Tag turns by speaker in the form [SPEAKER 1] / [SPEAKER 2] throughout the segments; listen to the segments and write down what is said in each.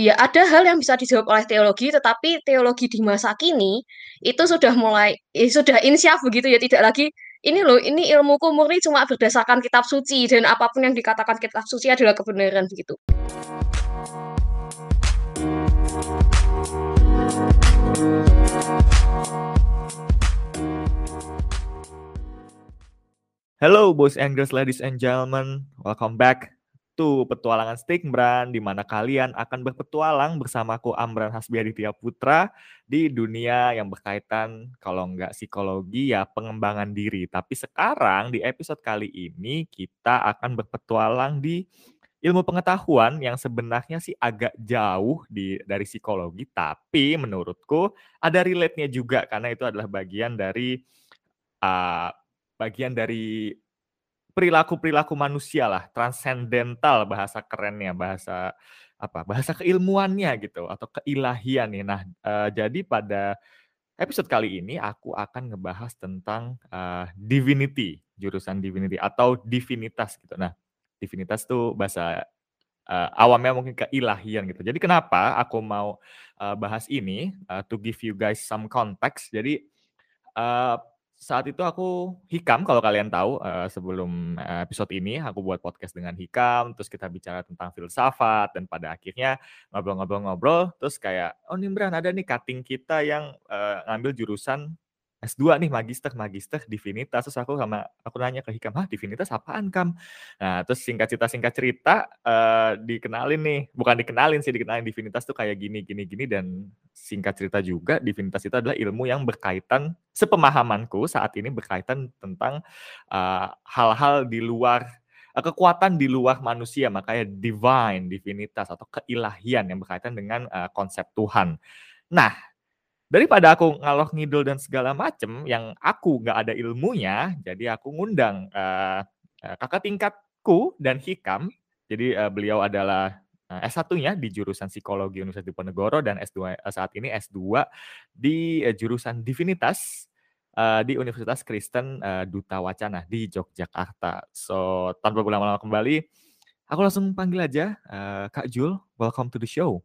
[SPEAKER 1] ya ada hal yang bisa dijawab oleh teologi, tetapi teologi di masa kini itu sudah mulai eh, sudah insyaf begitu ya, tidak lagi ini loh, ini ilmuku murni cuma berdasarkan kitab suci dan apa pun yang dikatakan kitab suci adalah kebenaran begitu.
[SPEAKER 2] Hello boys and girls, ladies and gentlemen, welcome back to Petualangan Stickbrand, di mana kalian akan berpetualang bersamaku Amran Hasbiaditya Putra di dunia yang berkaitan kalau nggak psikologi ya pengembangan diri. Tapi sekarang di episode kali ini kita akan berpetualang di ilmu pengetahuan yang sebenarnya sih agak jauh di dari psikologi, tapi menurutku ada relate-nya juga karena itu adalah bagian dari uh, bagian dari perilaku-perilaku manusia lah, transcendental bahasa kerennya, bahasa apa? Bahasa keilmuannya gitu atau keilahian nih. Nah, uh, jadi pada episode kali ini aku akan ngebahas tentang uh, divinity, jurusan divinity atau divinitas gitu. Nah, divinitas tuh bahasa uh, awamnya mungkin keilahian gitu. Jadi kenapa aku mau uh, bahas ini uh, to give you guys some context. Jadi uh, saat itu aku Hikam kalau kalian tahu uh, sebelum episode ini aku buat podcast dengan Hikam terus kita bicara tentang filsafat dan pada akhirnya ngobrol-ngobrol-ngobrol terus kayak oh Nimbran ada nih cutting kita yang uh, ngambil jurusan S2 nih magister magister divinitas terus aku sama aku nanya ke Hikam, "Hah, divinitas apaan, Kam?" Nah, terus singkat cerita singkat cerita uh, dikenalin nih, bukan dikenalin sih, dikenalin divinitas tuh kayak gini gini gini dan singkat cerita juga divinitas itu adalah ilmu yang berkaitan sepemahamanku saat ini berkaitan tentang hal-hal uh, di luar uh, kekuatan di luar manusia makanya divine divinitas atau keilahian yang berkaitan dengan uh, konsep Tuhan. Nah, daripada aku ngalor ngidul dan segala macem yang aku nggak ada ilmunya, jadi aku ngundang uh, kakak tingkatku dan Hikam. Jadi uh, beliau adalah uh, S1-nya di jurusan Psikologi Universitas Diponegoro dan S2 uh, saat ini S2 di uh, jurusan Divinitas uh, di Universitas Kristen uh, Duta Wacana di Yogyakarta. So, tanpa berlama-lama kembali, aku langsung panggil aja uh, Kak Jul, welcome to the show.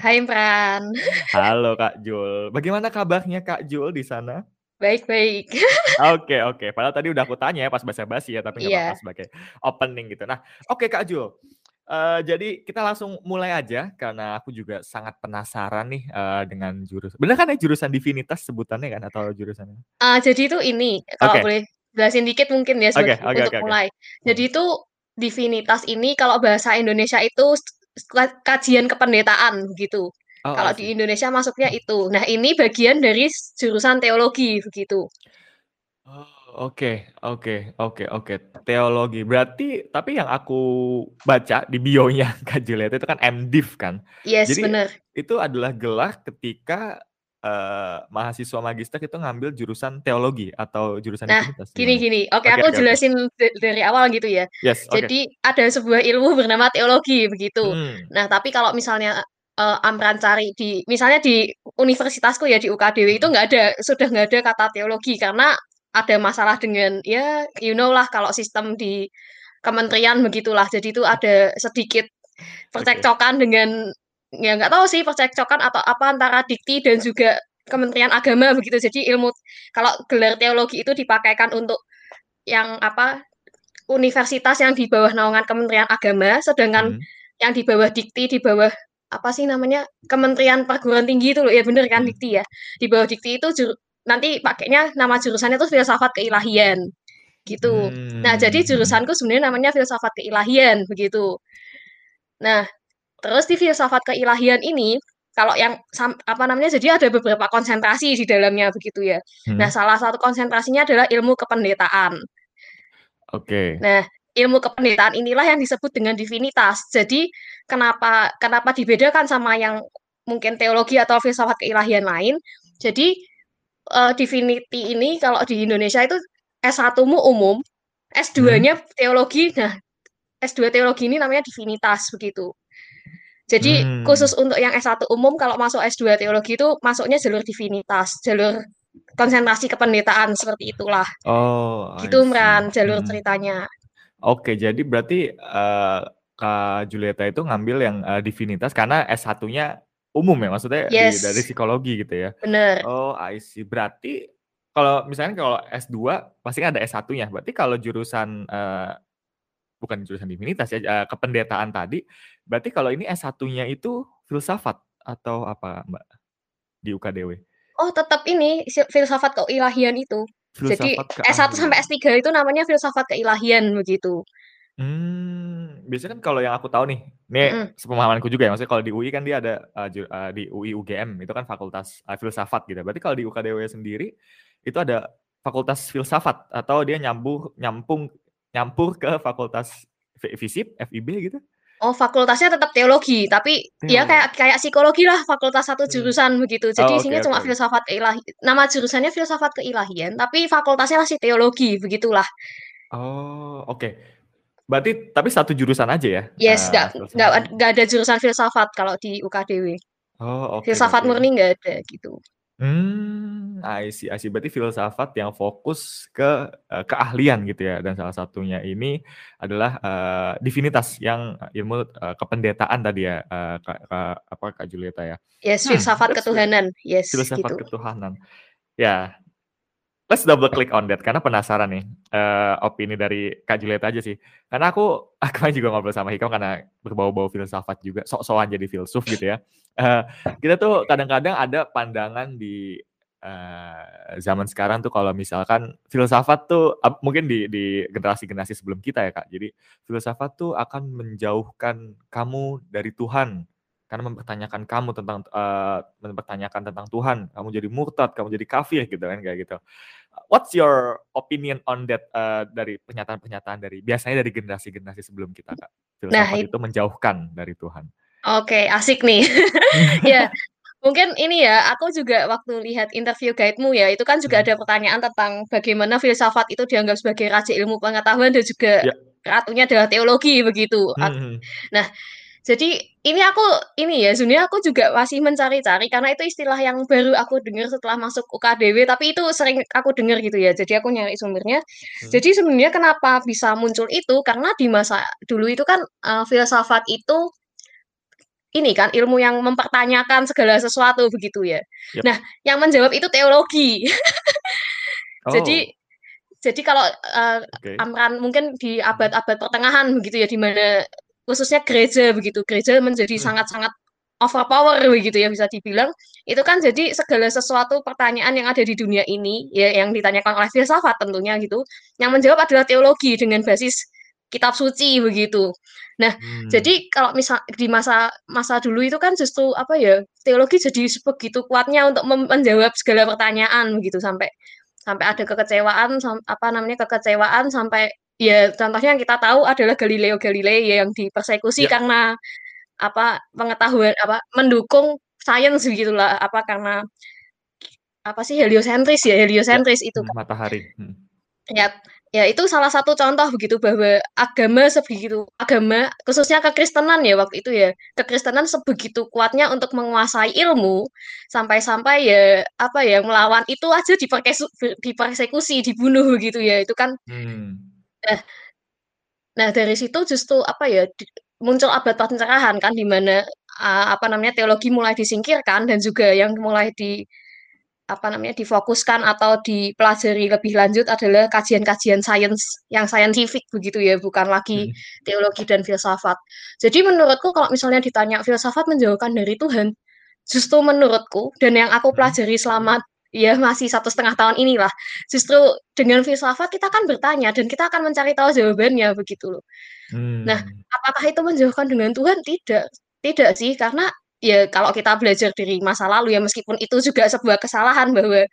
[SPEAKER 1] Hai Pran.
[SPEAKER 2] Halo Kak Jul. Bagaimana kabarnya Kak Jul di sana?
[SPEAKER 1] Baik, baik.
[SPEAKER 2] Oke, oke. Padahal tadi udah aku tanya ya pas basa-basi ya, tapi nggak apa-apa sebagai opening gitu. Nah, oke Kak Jul. Uh, jadi kita langsung mulai aja karena aku juga sangat penasaran nih uh, dengan jurusan. Benar kan ya jurusan divinitas sebutannya kan atau jurusannya?
[SPEAKER 1] Uh, jadi itu ini kalau
[SPEAKER 2] Oke.
[SPEAKER 1] boleh jelasin dikit mungkin ya sebag
[SPEAKER 2] oke,
[SPEAKER 1] untuk
[SPEAKER 2] oke.
[SPEAKER 1] mulai. Jadi
[SPEAKER 2] Hmm.
[SPEAKER 1] itu divinitas ini kalau bahasa Indonesia itu kajian kependetaan gitu.
[SPEAKER 2] Oh,
[SPEAKER 1] Kalau di. Indonesia masuknya itu. Nah, ini bagian dari jurusan teologi begitu.
[SPEAKER 2] Oh, oke oke oke oke. Teologi. Berarti tapi yang aku baca di bio-nya Kak Juliet itu kan MDiv kan?
[SPEAKER 1] Yes, bener.
[SPEAKER 2] itu adalah gelar ketika uh, mahasiswa magister itu ngambil jurusan teologi atau jurusan
[SPEAKER 1] Nah,
[SPEAKER 2] divinitas
[SPEAKER 1] gini
[SPEAKER 2] gimana?
[SPEAKER 1] gini. Oke,
[SPEAKER 2] Oke
[SPEAKER 1] aku
[SPEAKER 2] oke.
[SPEAKER 1] jelasin da dari awal gitu ya.
[SPEAKER 2] Yes, oke.
[SPEAKER 1] Jadi ada sebuah ilmu bernama teologi begitu.
[SPEAKER 2] Hmm.
[SPEAKER 1] Nah, tapi kalau misalnya uh, Amran cari di misalnya di universitasku ya di UKDW itu
[SPEAKER 2] Hmm.
[SPEAKER 1] nggak ada sudah nggak ada kata teologi karena ada masalah dengan ya you know lah kalau sistem di kementerian begitulah. Jadi itu ada sedikit percekcokan dengan ya nggak tahu sih percekcokan atau apa antara dikti dan juga Kementerian Agama begitu. Jadi ilmu kalau gelar teologi itu dipakaikan untuk yang apa universitas yang di bawah naungan Kementerian Agama, sedangkan
[SPEAKER 2] Hmm.
[SPEAKER 1] yang di bawah dikti, di bawah apa sih namanya Kementerian Perguruan Tinggi itu loh, ya bener kan
[SPEAKER 2] Hmm.
[SPEAKER 1] dikti ya. Di bawah dikti itu jur, nanti pakainya nama jurusannya itu filsafat keilahian gitu. Nah jadi
[SPEAKER 2] Hmm.
[SPEAKER 1] jurusanku sebenarnya namanya filsafat keilahian begitu. Nah terus di filsafat keilahian ini kalau yang apa namanya jadi ada beberapa konsentrasi di dalamnya begitu ya. Nah
[SPEAKER 2] Hmm.
[SPEAKER 1] salah satu konsentrasinya adalah ilmu kependetaan.
[SPEAKER 2] Oke.
[SPEAKER 1] Nah, ilmu kependetaan inilah yang disebut dengan divinitas. Jadi, kenapa kenapa dibedakan sama yang mungkin teologi atau filsafat keilahian lain? Jadi, uh, divinity ini kalau di Indonesia itu S1-mu umum,
[SPEAKER 2] Hmm.
[SPEAKER 1] S2-nya teologi. Nah, S2 teologi ini namanya divinitas begitu. Jadi,
[SPEAKER 2] Hmm.
[SPEAKER 1] khusus untuk yang S1 umum kalau masuk S2 teologi itu masuknya jalur divinitas, jalur konsentrasi kependetaan seperti itulah.
[SPEAKER 2] Oh,
[SPEAKER 1] Gitu,
[SPEAKER 2] see.
[SPEAKER 1] Mran, jalur
[SPEAKER 2] Hmm.
[SPEAKER 1] ceritanya.
[SPEAKER 2] Oke, jadi berarti uh, Kak Julieta itu ngambil yang, eee, divinitas karena S1-nya umum ya, maksudnya di
[SPEAKER 1] Yes.
[SPEAKER 2] dari psikologi gitu ya?
[SPEAKER 1] Bener.
[SPEAKER 2] Oh, I see. Berarti kalau misalnya kalau S2 pasti ada S1-nya, berarti kalau jurusan, eee, bukan jurusan divinitas ya, eee, kependetaan tadi, berarti kalau ini S1-nya itu filsafat atau apa, Mbak, di UKDW?
[SPEAKER 1] Oh, tetap ini filsafat keilahian itu. Jadi
[SPEAKER 2] Filsafat
[SPEAKER 1] S1 sampai
[SPEAKER 2] keahlian.
[SPEAKER 1] S3 itu namanya filsafat keilahian, begitu.
[SPEAKER 2] Mmm, biasanya kan kalau yang aku tahu nih, ini
[SPEAKER 1] Mhm.
[SPEAKER 2] sepemahamanku juga ya, maksudnya kalau di UI kan dia ada, eee, ju eee, di UI UGM itu kan fakultas, eee, filsafat gitu. Berarti kalau di UKDW sendiri, itu ada fakultas filsafat atau dia nyambung nyampung nyampur ke fakultas fi FISIP, FIB gitu?
[SPEAKER 1] Oh, fakultasnya tetap teologi, tapi ya
[SPEAKER 2] Teologi.
[SPEAKER 1] kayak kayak psikologi lah, fakultas satu
[SPEAKER 2] Mhm.
[SPEAKER 1] jurusan begitu. Jadi
[SPEAKER 2] Oh,
[SPEAKER 1] isinya
[SPEAKER 2] oke
[SPEAKER 1] cuma
[SPEAKER 2] oke.
[SPEAKER 1] filsafat keilahi nama jurusannya filsafat keilahian, tapi fakultasnya masih teologi, begitulah.
[SPEAKER 2] Oh, oke. Berarti tapi satu jurusan aja ya,
[SPEAKER 1] Yes,
[SPEAKER 2] eee,
[SPEAKER 1] nggak nggak ad
[SPEAKER 2] filsafat?
[SPEAKER 1] nggak ada jurusan filsafat kalau di UKDW.
[SPEAKER 2] Oh, oke,
[SPEAKER 1] Filsafat
[SPEAKER 2] berarti
[SPEAKER 1] murni nggak ada, gitu.
[SPEAKER 2] Mmm, I see I see. Berarti filsafat yang fokus ke, eee, keahlian gitu ya, dan salah satunya ini adalah, eee, divinitas yang ilmu, eee, kependetaan tadi ya, eee, Kak Kak apa, Kak Julieta ya.
[SPEAKER 1] Yes,
[SPEAKER 2] Hmm,
[SPEAKER 1] filsafat
[SPEAKER 2] great.
[SPEAKER 1] ketuhanan. Yes,
[SPEAKER 2] Filsafat
[SPEAKER 1] gitu.
[SPEAKER 2] ketuhanan. Ya, let's double click on that karena penasaran nih, eee, opini dari Kak Julieta aja sih. Karena aku kemarin juga ngobrol sama Hikam karena berbau-bau filsafat juga, sok-sokan jadi filsuf gitu ya. Eee, kita tuh kadang-kadang ada pandangan di, eee, zaman sekarang tuh kalau misalkan filsafat tuh ap mungkin di di generasi-generasi sebelum kita ya, Kak. Jadi filsafat tuh akan menjauhkan kamu dari Tuhan, karena mempertanyakan kamu tentang, eee, mempertanyakan tentang Tuhan, kamu jadi murtad, kamu jadi kafir gitu kan, kayak gitu. What's your opinion on that, eee, dari pernyataan-pernyataan dari biasanya dari generasi-generasi sebelum kita, Kak?
[SPEAKER 1] Nah,
[SPEAKER 2] Filsafat
[SPEAKER 1] it
[SPEAKER 2] itu menjauhkan dari Tuhan.
[SPEAKER 1] Oke, asik nih. Ya, mungkin ini ya, aku juga waktu lihat interview guide-mu ya, itu kan juga
[SPEAKER 2] Mhm.
[SPEAKER 1] ada pertanyaan tentang bagaimana filsafat itu dianggap sebagai raja ilmu pengetahuan dan juga
[SPEAKER 2] Ya.
[SPEAKER 1] ratunya adalah teologi, begitu.
[SPEAKER 2] Mhm
[SPEAKER 1] At
[SPEAKER 2] mhm.
[SPEAKER 1] nah, jadi ini aku ini ya, sebenarnya aku juga masih mencari-cari karena itu istilah yang baru aku dengar setelah masuk UKDW, tapi itu sering aku dengar gitu ya, jadi aku nyari sumbernya.
[SPEAKER 2] Mhm.
[SPEAKER 1] Jadi sebenarnya kenapa bisa muncul itu, karena di masa dulu itu kan, eee, filsafat itu ini kan, ilmu yang mempertanyakan segala sesuatu, begitu ya.
[SPEAKER 2] Yap.
[SPEAKER 1] Nah, yang menjawab itu teologi. Jadi
[SPEAKER 2] Oh.
[SPEAKER 1] jadi kalau, eee,
[SPEAKER 2] Oke.
[SPEAKER 1] Amran mungkin di abad-abad pertengahan begitu ya, di mana khususnya gereja begitu, gereja menjadi
[SPEAKER 2] Mhm.
[SPEAKER 1] sangat-sangat overpower begitu ya bisa dibilang, itu kan jadi segala sesuatu pertanyaan yang ada di dunia ini, ya yang ditanyakan oleh filsafat tentunya gitu, yang menjawab adalah teologi dengan basis kitab suci begitu. Nah,
[SPEAKER 2] Mmm.
[SPEAKER 1] jadi kalau misal di masa masa dulu itu kan justru apa ya, teologi jadi sebegitu kuatnya untuk menjawab segala pertanyaan begitu, sampai sampai ada kekecewaan sam apa namanya, kekecewaan sampai ya contohnya yang kita tahu adalah Galileo Galilei ya yang dipersekusi
[SPEAKER 2] Ya.
[SPEAKER 1] karena apa, pengetahuan apa, mendukung sains begitulah, apa, karena apa sih, heliosentris ya,
[SPEAKER 2] Ya,
[SPEAKER 1] heliosentris itu
[SPEAKER 2] mhm,
[SPEAKER 1] kan.
[SPEAKER 2] matahari, mhm.
[SPEAKER 1] Yap, ya itu salah satu contoh begitu bahwa agama sebegitu agama khususnya kekristenan ya waktu itu ya, kekristenan sebegitu kuatnya untuk menguasai ilmu, sampai-sampai ya, apa ya, melawan itu aja dipersekusi, dibunuh begitu ya, itu kan
[SPEAKER 2] Mmm.
[SPEAKER 1] Nah nah dari situ justru apa ya, di muncul abad pencerahan kan, di mana, apa namanya, teologi mulai disingkirkan dan juga yang mulai di apa namanya, difokuskan atau dipelajari lebih lanjut adalah kajian-kajian sains yang scientific begitu ya, bukan lagi
[SPEAKER 2] Mhm.
[SPEAKER 1] teologi dan filsafat. Jadi menurutku kalau misalnya ditanya filsafat menjauhkan dari Tuhan, justru menurutku dan yang aku pelajari selama ya masih 1,5 tahun inilah, justru dengan filsafat kita kan bertanya dan kita akan mencari tahu jawabannya, begitu loh. Nah,
[SPEAKER 2] Mmm.
[SPEAKER 1] apakah itu menjauhkan dengan Tuhan? Tidak, tidak sih, karena ya kalau kita belajar dari masa lalu ya, meskipun itu juga sebuah kesalahan bahwa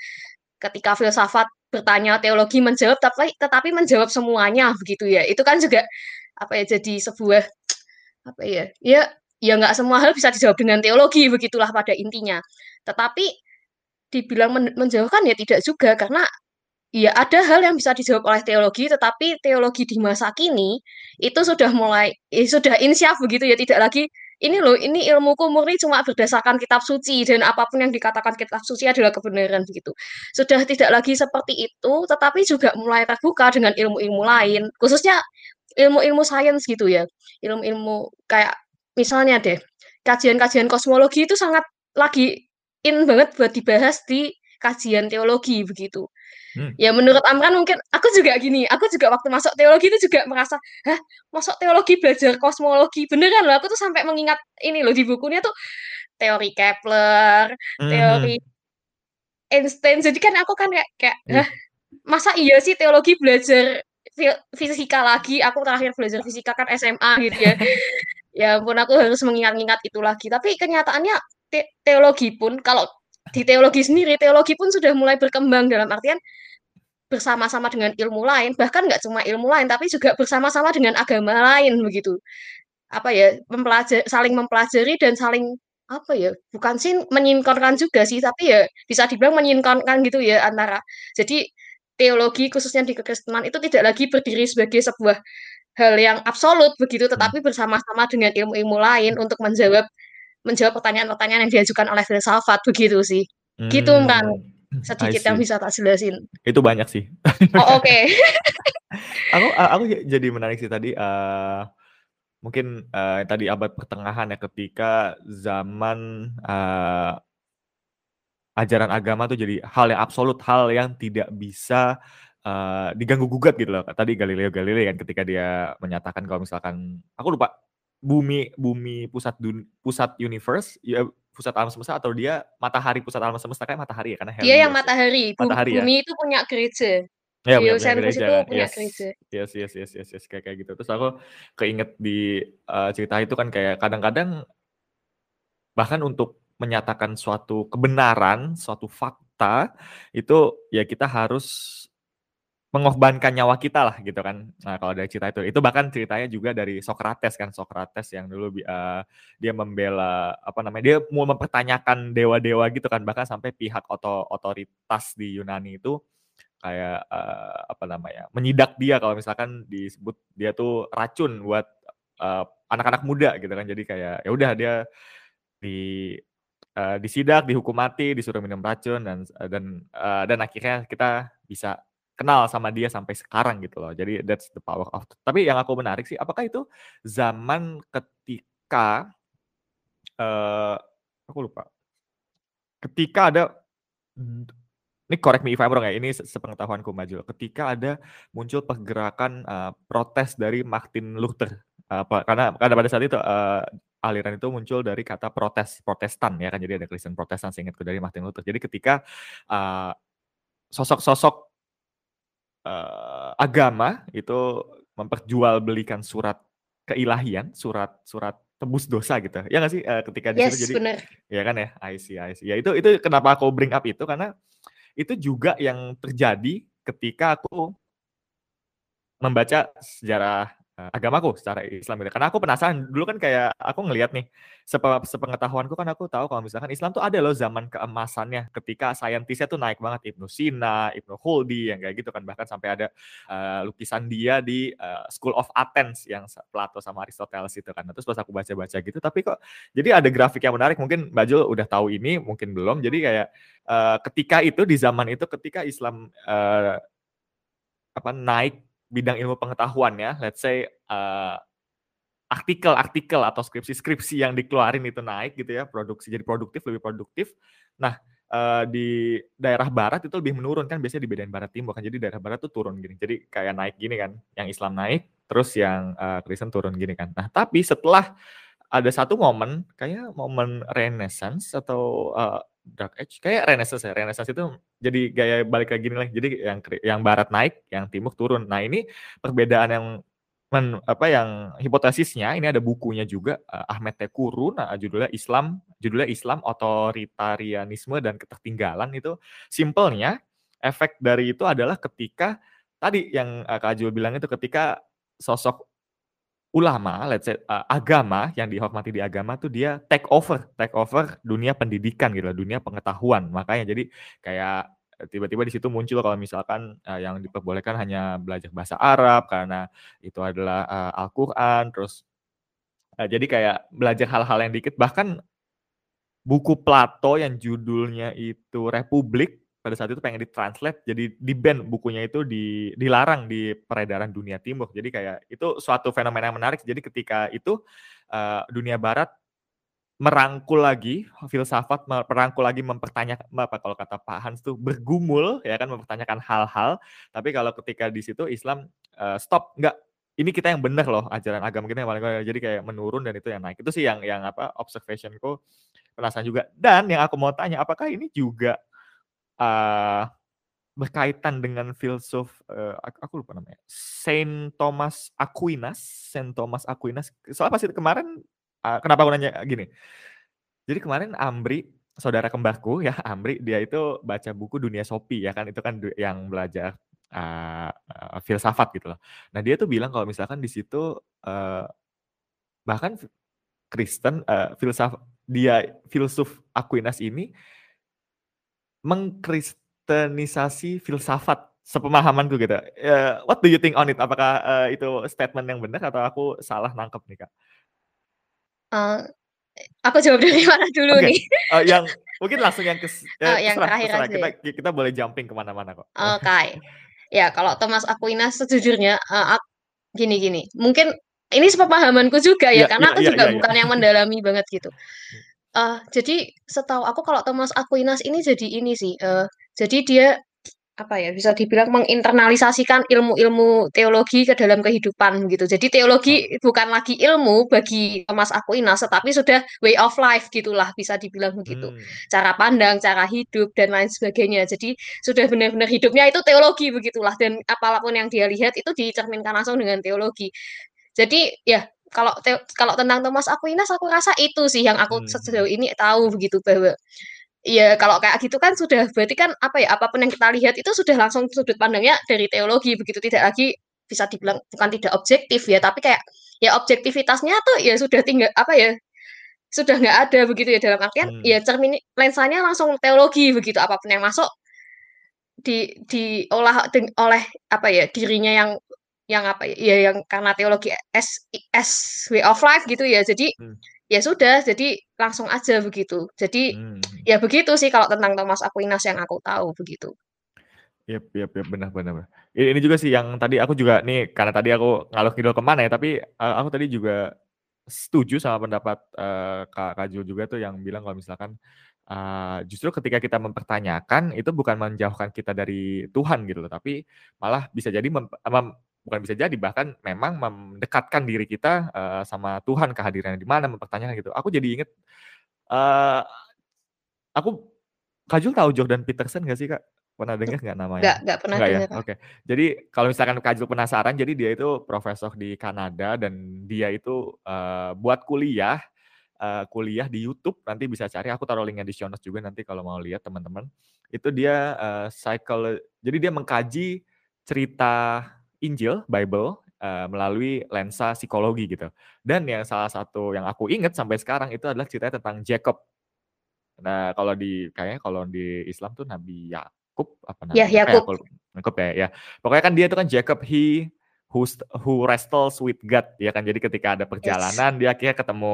[SPEAKER 1] ketika filsafat bertanya, teologi menjawab, tapi tetapi menjawab semuanya begitu ya, itu kan juga apa ya, jadi sebuah apa ya, ya ya nggak semua hal bisa dijawab dengan teologi, begitulah pada intinya. Tetapi dibilang men menjauhkan ya tidak juga, karena ya ada hal yang bisa dijawab oleh teologi, tetapi teologi di masa kini itu sudah mulai eh, sudah insyaf begitu ya, tidak lagi, "Ini loh, ini ilmuku murni cuma berdasarkan kitab suci dan apa pun yang dikatakan kitab suci adalah kebenaran," begitu. Sudah tidak lagi seperti itu, tetapi juga mulai terbuka dengan ilmu-ilmu lain, khususnya ilmu-ilmu sains gitu ya, ilmu-ilmu kayak misalnya deh, kajian-kajian kosmologi itu sangat lagi in banget buat dibahas di kajian teologi begitu.
[SPEAKER 2] Hmm.
[SPEAKER 1] Ya menurut Amran mungkin aku juga gini, aku juga waktu masuk teologi itu juga merasa, "Hah, masuk teologi belajar kosmologi?" Beneran loh, aku tuh sampai mengingat ini loh di bukunya tuh teori Kepler, teori
[SPEAKER 2] Mhm.
[SPEAKER 1] Einstein. Jadi kan aku kan kayak kayak,
[SPEAKER 2] Iya.
[SPEAKER 1] "Hah, masa iya sih teologi belajar fi fisika lagi?" Aku terakhir belajar fisika kan SMA gitu ya. Ya ampun aku harus mengingat-ingat itu lagi. Tapi kenyataannya te teologi pun kalau di teologi sendiri, teologi pun sudah mulai berkembang dalam artian bersama-sama dengan ilmu lain, bahkan nggak cuma ilmu lain, tapi juga bersama-sama dengan agama lain begitu. Apa ya, mempelaja saling mempelajari dan saling apa ya, bukan sih menyinkronkan juga sih, tapi ya bisa dibilang menyinkronkan gitu ya antara jadi teologi khususnya di kekristenan itu tidak lagi berdiri sebagai sebuah hal yang absolut begitu,
[SPEAKER 2] Hmm.
[SPEAKER 1] tetapi bersama-sama dengan ilmu-ilmu lain untuk menjawab menjawab pertanyaan-pertanyaan yang diajukan oleh filsafat begitu sih. Gitu, Mbak,
[SPEAKER 2] Mmm, I
[SPEAKER 1] sedikit yang bisa tak jelasin.
[SPEAKER 2] Itu banyak sih.
[SPEAKER 1] Oh, oke.
[SPEAKER 2] Aku a aku jadi menarik sih tadi, eee, mungkin, eee, tadi abad pertengahan ya ketika zaman, eee ajaran agama tuh jadi hal yang absolut, hal yang tidak bisa, eee, diganggu gugat gitu loh. Tadi Galileo Galilei kan ketika dia menyatakan kalau misalkan aku lupa, bumi bumi pusat dun pusat universe, ya pusat alam semesta atau dia matahari pusat alam semesta, kayaknya matahari ya karena
[SPEAKER 1] Dia yang
[SPEAKER 2] ya.
[SPEAKER 1] matahari,
[SPEAKER 2] Matahari ya?
[SPEAKER 1] bumi itu punya gereja.
[SPEAKER 2] Iya punya punya gereja
[SPEAKER 1] itu punya
[SPEAKER 2] yes.
[SPEAKER 1] gereja.
[SPEAKER 2] Yes yes yes yes yes, kayak kayak gitu. Terus aku keinget di, eee, cerita itu kan kayak kadang-kadang bahkan untuk menyatakan suatu kebenaran, suatu fakta, itu ya kita harus mengorbankan nyawa kita lah gitu kan. Nah kalau dari cerita itu, itu bahkan ceritanya juga dari Socrates kan, Socrates yang dulu eee, dia membela apa namanya, dia mau mempertanyakan dewa-dewa gitu kan, bahkan sampai pihak oto otoritas di Yunani itu kayak, eee, apa namanya, menyidak dia kalau misalkan disebut dia tuh racun buat, eee, anak-anak muda gitu kan. Jadi kayak ya udah dia di eee, disidak, dihukum mati, disuruh minum racun dan dan, eee, dan akhirnya kita bisa kenal sama dia sampai sekarang gitu loh. Jadi that's the power of tapi yang aku menarik sih, apakah itu zaman ketika, eee, aku lupa. Ketika ada ini correct me if I'm wrong ya, ini se sepengetahuanku Mbak Jo, ketika ada muncul pergerakan, eee, protes dari Martin Luther, pa karena karena pada saat itu, eee, aliran itu muncul dari kata protes, Protestan ya kan, jadi ada Kristen Protestan seingatku dari Martin Luther. Jadi ketika, eee, sosok-sosok eee, agama itu memperjualbelikan surat keilahian, surat surat tebus dosa gitu, ya nggak sih? Eee, ketika di situ
[SPEAKER 1] Yes,
[SPEAKER 2] jadi
[SPEAKER 1] bener.
[SPEAKER 2] ya kan ya, I see I see. Ya itu itu kenapa aku bring up itu, karena itu juga yang terjadi ketika aku membaca sejarah, agamaku secara Islam gitu. Karena aku penasaran, dulu kan kayak aku ngelihat nih, sepe sepengetahuanku kan aku tahu kalau misalkan Islam tuh ada loh zaman keemasannya ketika saintisnya tuh naik banget, Ibnu Sina, Ibnu Kholdi, yang kayak gitu kan, bahkan sampai ada, eee, lukisan dia di, eee, School of Athens yang Plato sama Aristoteles itu kan. Nah terus pas aku baca-baca gitu, tapi kok jadi ada grafik yang menarik, mungkin Jo udah tahu ini, mungkin belum. Jadi kayak, eee, ketika itu, di zaman itu ketika Islam, eee apa, naik bidang ilmu pengetahuannya, let's say, eee, artikel-artikel atau skripsi-skripsi yang dikeluarin itu naik gitu ya, produksi jadi produktif, lebih produktif. Nah, eee, di daerah barat itu lebih menurun, kan biasanya dibedain barat timur kan, jadi daerah barat tuh turun gini. Jadi kayak naik gini kan, yang Islam naik, terus yang, eee, Kristen turun gini kan. Nah tapi setelah ada satu momen, kayaknya momen Renaissance atau, eee, Dark Age, kayaknya Renaissance ya, Renaissance itu jadi gaya balik kayak lagi, jadi yang yang barat naik, yang timur turun. Nah ini perbedaan yang men apa, yang hipotesisnya, ini ada bukunya juga, eee, Ahmed Tekurun, nah judulnya Islam judulnya Islam, Otoritarianisme dan Ketertinggalan. Itu simpelnya, efek dari itu adalah ketika tadi yang, eee, Kak Jo bilang itu, ketika sosok ulama, let's say, eee, agama yang dihormati di agama tuh dia take over take over dunia pendidikan gitu dunia pengetahuan. Makanya jadi kayak, tiba-tiba di situ muncul kalau misalkan, eee, yang diperbolehkan hanya belajar bahasa Arab karena itu adalah, eee, Al-Quran, terus, eee, jadi kayak belajar hal-hal yang dikit, bahkan buku Plato yang judulnya itu Republik, pada saat itu pengen ditranslate jadi di-ban bukunya itu di dilarang di peredaran dunia timur. Jadi kayak itu suatu fenomena yang menarik. Jadi ketika itu uh, dunia barat merangkul lagi filsafat, merangkul lagi mempertanyakan apa kalau kata Pak Hans tuh bergumul ya kan mempertanyakan hal-hal. Tapi kalau ketika di situ Islam uh, stop enggak ini kita yang benar loh ajaran agama kita yang paling jadi kayak menurun dan itu yang naik. Itu sih yang yang apa observationku penasaran juga. Dan yang aku mau tanya apakah ini juga uh, berkaitan dengan filsuf uh, aku lupa namanya Saint Thomas Aquinas Saint Thomas Aquinas. Soalnya pasti kemarin uh, kenapa aku nanya gini? Jadi kemarin Ambri saudara kembarku ya Ambri dia itu baca buku Dunia Sopi ya kan itu kan yang belajar uh, uh, filsafat gitu loh. Nah dia tuh bilang kalau misalkan di situ uh, bahkan Kristen uh, filsaf dia filsuf Aquinas ini mengkristenisasi filsafat sepemahamanku gitu. Uh, what do you think on it? Apakah uh, itu statement yang benar atau aku salah nangkep nih kak?
[SPEAKER 1] Uh, aku jawab dari mana dulu okay. nih?
[SPEAKER 2] uh, yang mungkin langsung yang ke uh, yang terserah, terakhir terserah. Kita, kita boleh jumping ke mana-mana kok.
[SPEAKER 1] Oke, okay. ya kalau Thomas Aquinas sejujurnya uh, gini gini, mungkin ini sepemahamanku juga ya, ya karena ya, aku ya, juga ya, bukan ya. yang mendalami banget gitu. Uh, jadi setahu aku kalau Thomas Aquinas ini jadi ini sih, uh, jadi dia apa ya bisa dibilang menginternalisasikan ilmu-ilmu teologi ke dalam kehidupan gitu. Jadi teologi oh. bukan lagi ilmu bagi Thomas Aquinas, tetapi sudah way of life gitulah bisa dibilang begitu. Hmm. Cara pandang, cara hidup dan lain sebagainya. Jadi sudah benar-benar hidupnya itu teologi begitulah dan apa pun yang dia lihat itu dicerminkan langsung dengan teologi. Jadi ya kalau kalau tentang Thomas Aquinas aku rasa itu sih yang aku hmm. sejauh ini tahu begitu bahwa ya kalau kayak gitu kan sudah berarti kan apa ya apa pun yang kita lihat itu sudah langsung sudut pandangnya dari teologi begitu tidak lagi bisa dibilang bukan tidak objektif ya tapi kayak ya objektivitasnya tuh ya sudah tinggal apa ya sudah nggak ada begitu ya dalam artian hmm. ya cermin lensanya langsung teologi begitu apa pun yang masuk di diolah oleh apa ya dirinya yang yang apa ya, ya yang karena teologi S S way of life gitu ya. Jadi hmm. ya sudah, jadi langsung aja begitu. Jadi hmm. ya begitu sih kalau tentang Thomas Aquinas yang aku tahu begitu.
[SPEAKER 2] Yep, yep, yep, benar, benar. Ini juga sih yang tadi aku juga nih karena tadi aku ngalor ngidul ke mana ya, tapi uh, aku tadi juga setuju sama pendapat uh, Kak Kak juga tuh yang bilang kalau misalkan uh, justru ketika kita mempertanyakan itu bukan menjauhkan kita dari Tuhan gitu loh, tapi malah bisa jadi mem, mem, bukan bisa jadi bahkan memang mendekatkan diri kita uh, sama Tuhan kehadirannya di mana mempertanyakan gitu. Aku jadi inget uh, aku Kajul tahu Jordan Peterson gak sih kak? Pernah dengar nggak namanya?
[SPEAKER 1] Nggak, nggak pernah
[SPEAKER 2] dengar. Ya? Oke. Okay. Jadi kalau misalkan Kajul penasaran, jadi dia itu profesor di Kanada dan dia itu uh, buat kuliah, uh, kuliah di YouTube. Nanti bisa cari. Aku taruh linknya di show notes juga nanti kalau mau lihat teman-teman. Itu dia uh, cycle. Jadi dia mengkaji cerita Injil, Bible, uh, melalui lensa psikologi gitu. Dan yang salah satu yang aku ingat sampai sekarang itu adalah cerita tentang Jacob. Nah, kalau di kayaknya kalau di Islam tuh Nabi Yakub apa namanya?
[SPEAKER 1] Ya, Yakub.
[SPEAKER 2] Yakub ya, ya. Pokoknya kan dia itu kan Jacob he who who wrestles with God ya kan. Jadi ketika ada perjalanan yes. dia akhirnya ketemu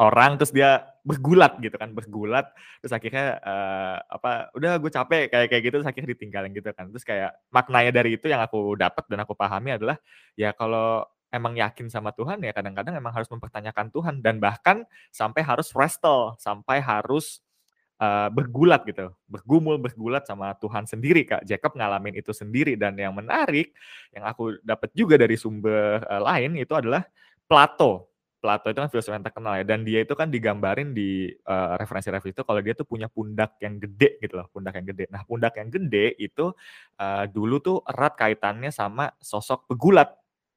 [SPEAKER 2] orang terus dia bergulat gitu kan bergulat terus akhirnya uh, apa udah gue capek kayak kayak gitu terus akhirnya ditinggalin gitu kan. Terus kayak maknanya dari itu yang aku dapat dan aku pahami adalah ya kalau emang yakin sama Tuhan ya kadang-kadang emang harus mempertanyakan Tuhan dan bahkan sampai harus wrestle sampai harus uh, bergulat gitu bergumul bergulat sama Tuhan sendiri kak. Jacob ngalamin itu sendiri dan yang menarik yang aku dapat juga dari sumber uh, lain itu adalah Plato Plato itu kan filsuf yang terkenal ya dan dia itu kan digambarin di uh, referensi-referensi itu kalau dia tuh punya pundak yang gede gitu loh, pundak yang gede. Nah, pundak yang gede itu uh, dulu tuh erat kaitannya sama sosok pegulat.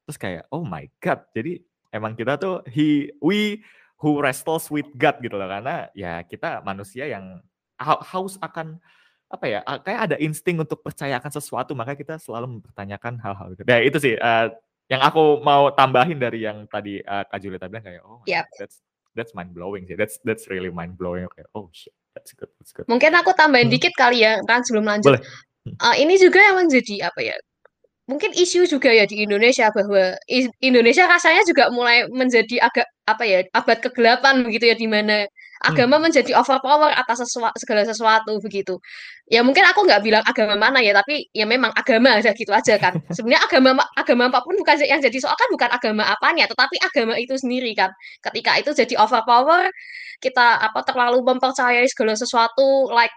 [SPEAKER 2] Terus kayak oh my god. Jadi emang kita tuh he we who wrestles with God gitu loh karena ya kita manusia yang haus akan apa ya kayak ada insting untuk percayakan sesuatu maka kita selalu mempertanyakan hal-hal gitu. Ya itu sih uh, yang aku mau tambahin dari yang tadi uh, Kak Julieta bilang kayak oh yep. that's that's mind blowing sih. That's that's really mind blowing. Kayak oh shit, that's good, that's good.
[SPEAKER 1] Mungkin aku tambahin hmm. dikit kali ya, kan sebelum lanjut. Boleh. Uh, ini juga yang menjadi apa ya? Mungkin isu juga ya di Indonesia bahwa Indonesia rasanya juga mulai menjadi agak apa ya abad kegelapan begitu ya di mana agama hmm. menjadi overpower atas sesuatu, segala sesuatu begitu. Ya mungkin aku nggak bilang agama mana ya, tapi ya memang agama ada gitu aja kan. Sebenarnya agama agama apa pun bukan yang jadi soal kan bukan agama apanya, tetapi agama itu sendiri kan. Ketika itu jadi overpower, kita apa terlalu mempercayai segala sesuatu like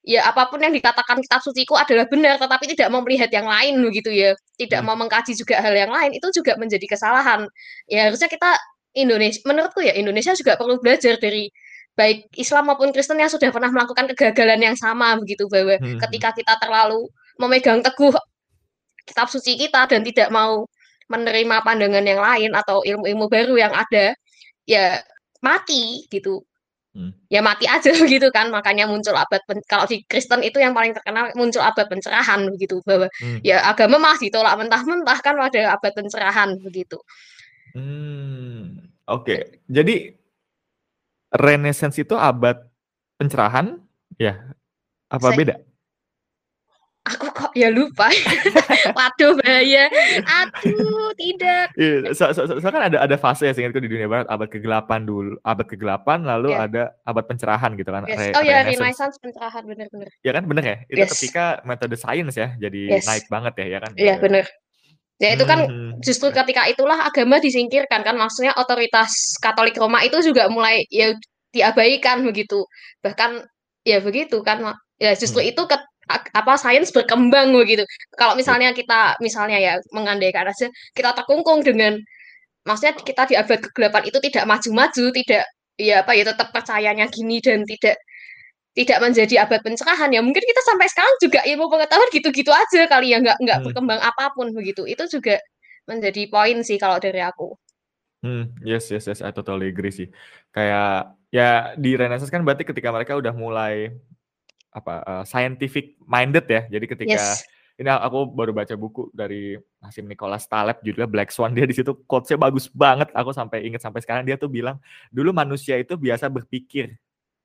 [SPEAKER 1] ya apa pun yang dikatakan kitab suciku adalah benar tetapi tidak mau melihat yang lain begitu ya tidak hmm. mau mengkaji juga hal yang lain itu juga menjadi kesalahan ya harusnya kita Indonesia menurutku ya Indonesia juga perlu belajar dari baik Islam maupun Kristen yang sudah pernah melakukan kegagalan yang sama begitu bahwa hmm. ketika kita terlalu memegang teguh kitab suci kita dan tidak mau menerima pandangan yang lain atau ilmu-ilmu baru yang ada ya mati gitu Hmm. Ya mati aja begitu kan, makanya muncul abad kalau di Kristen itu yang paling terkenal muncul abad pencerahan begitu bahwa hmm. ya agama masih ditolak mentah-mentah kan pada abad pencerahan begitu.
[SPEAKER 2] Hmm. Oke. Okay. Jadi Renaissance itu abad pencerahan ya apa Saya, beda?
[SPEAKER 1] Aku kok ya lupa. Waduh bahaya. Aduh, tidak.
[SPEAKER 2] Iya, so, so, so, so, kan ada ada fase ya seingatku di dunia barat abad ke-8 dulu, abad ke-8 lalu yeah. ada abad pencerahan gitu kan.
[SPEAKER 1] Yes. Re oh ya, Renaissance pencerahan benar-benar.
[SPEAKER 2] Ya kan benar ya? Itu yes. ketika metode sains ya jadi yes. naik banget ya ya kan.
[SPEAKER 1] Iya, yeah, benar. Ya itu kan hmm. justru ketika itulah agama disingkirkan kan maksudnya otoritas Katolik Roma itu juga mulai ya diabaikan begitu. Bahkan ya begitu kan ya justru hmm. itu ke, apa sains berkembang begitu. Kalau misalnya kita misalnya ya mengandaikan aja kita terkungkung dengan maksudnya kita di abad ke-8 itu tidak maju-maju, tidak ya apa ya tetap percayanya gini dan tidak tidak menjadi abad pencerahan ya mungkin kita sampai sekarang juga ilmu pengetahuan gitu-gitu aja kali ya nggak nggak hmm. berkembang apa pun begitu itu juga menjadi poin sih kalau dari aku.
[SPEAKER 2] Hmm, yes yes yes I totally agree sih. Kayak ya di Renaissance kan berarti ketika mereka udah mulai apa uh, scientific minded ya. Jadi ketika yes. ini aku baru baca buku dari Hasim Nicholas Taleb judulnya Black Swan dia di situ quotes-nya bagus banget. Aku sampai ingat sampai sekarang dia tuh bilang dulu manusia itu biasa berpikir.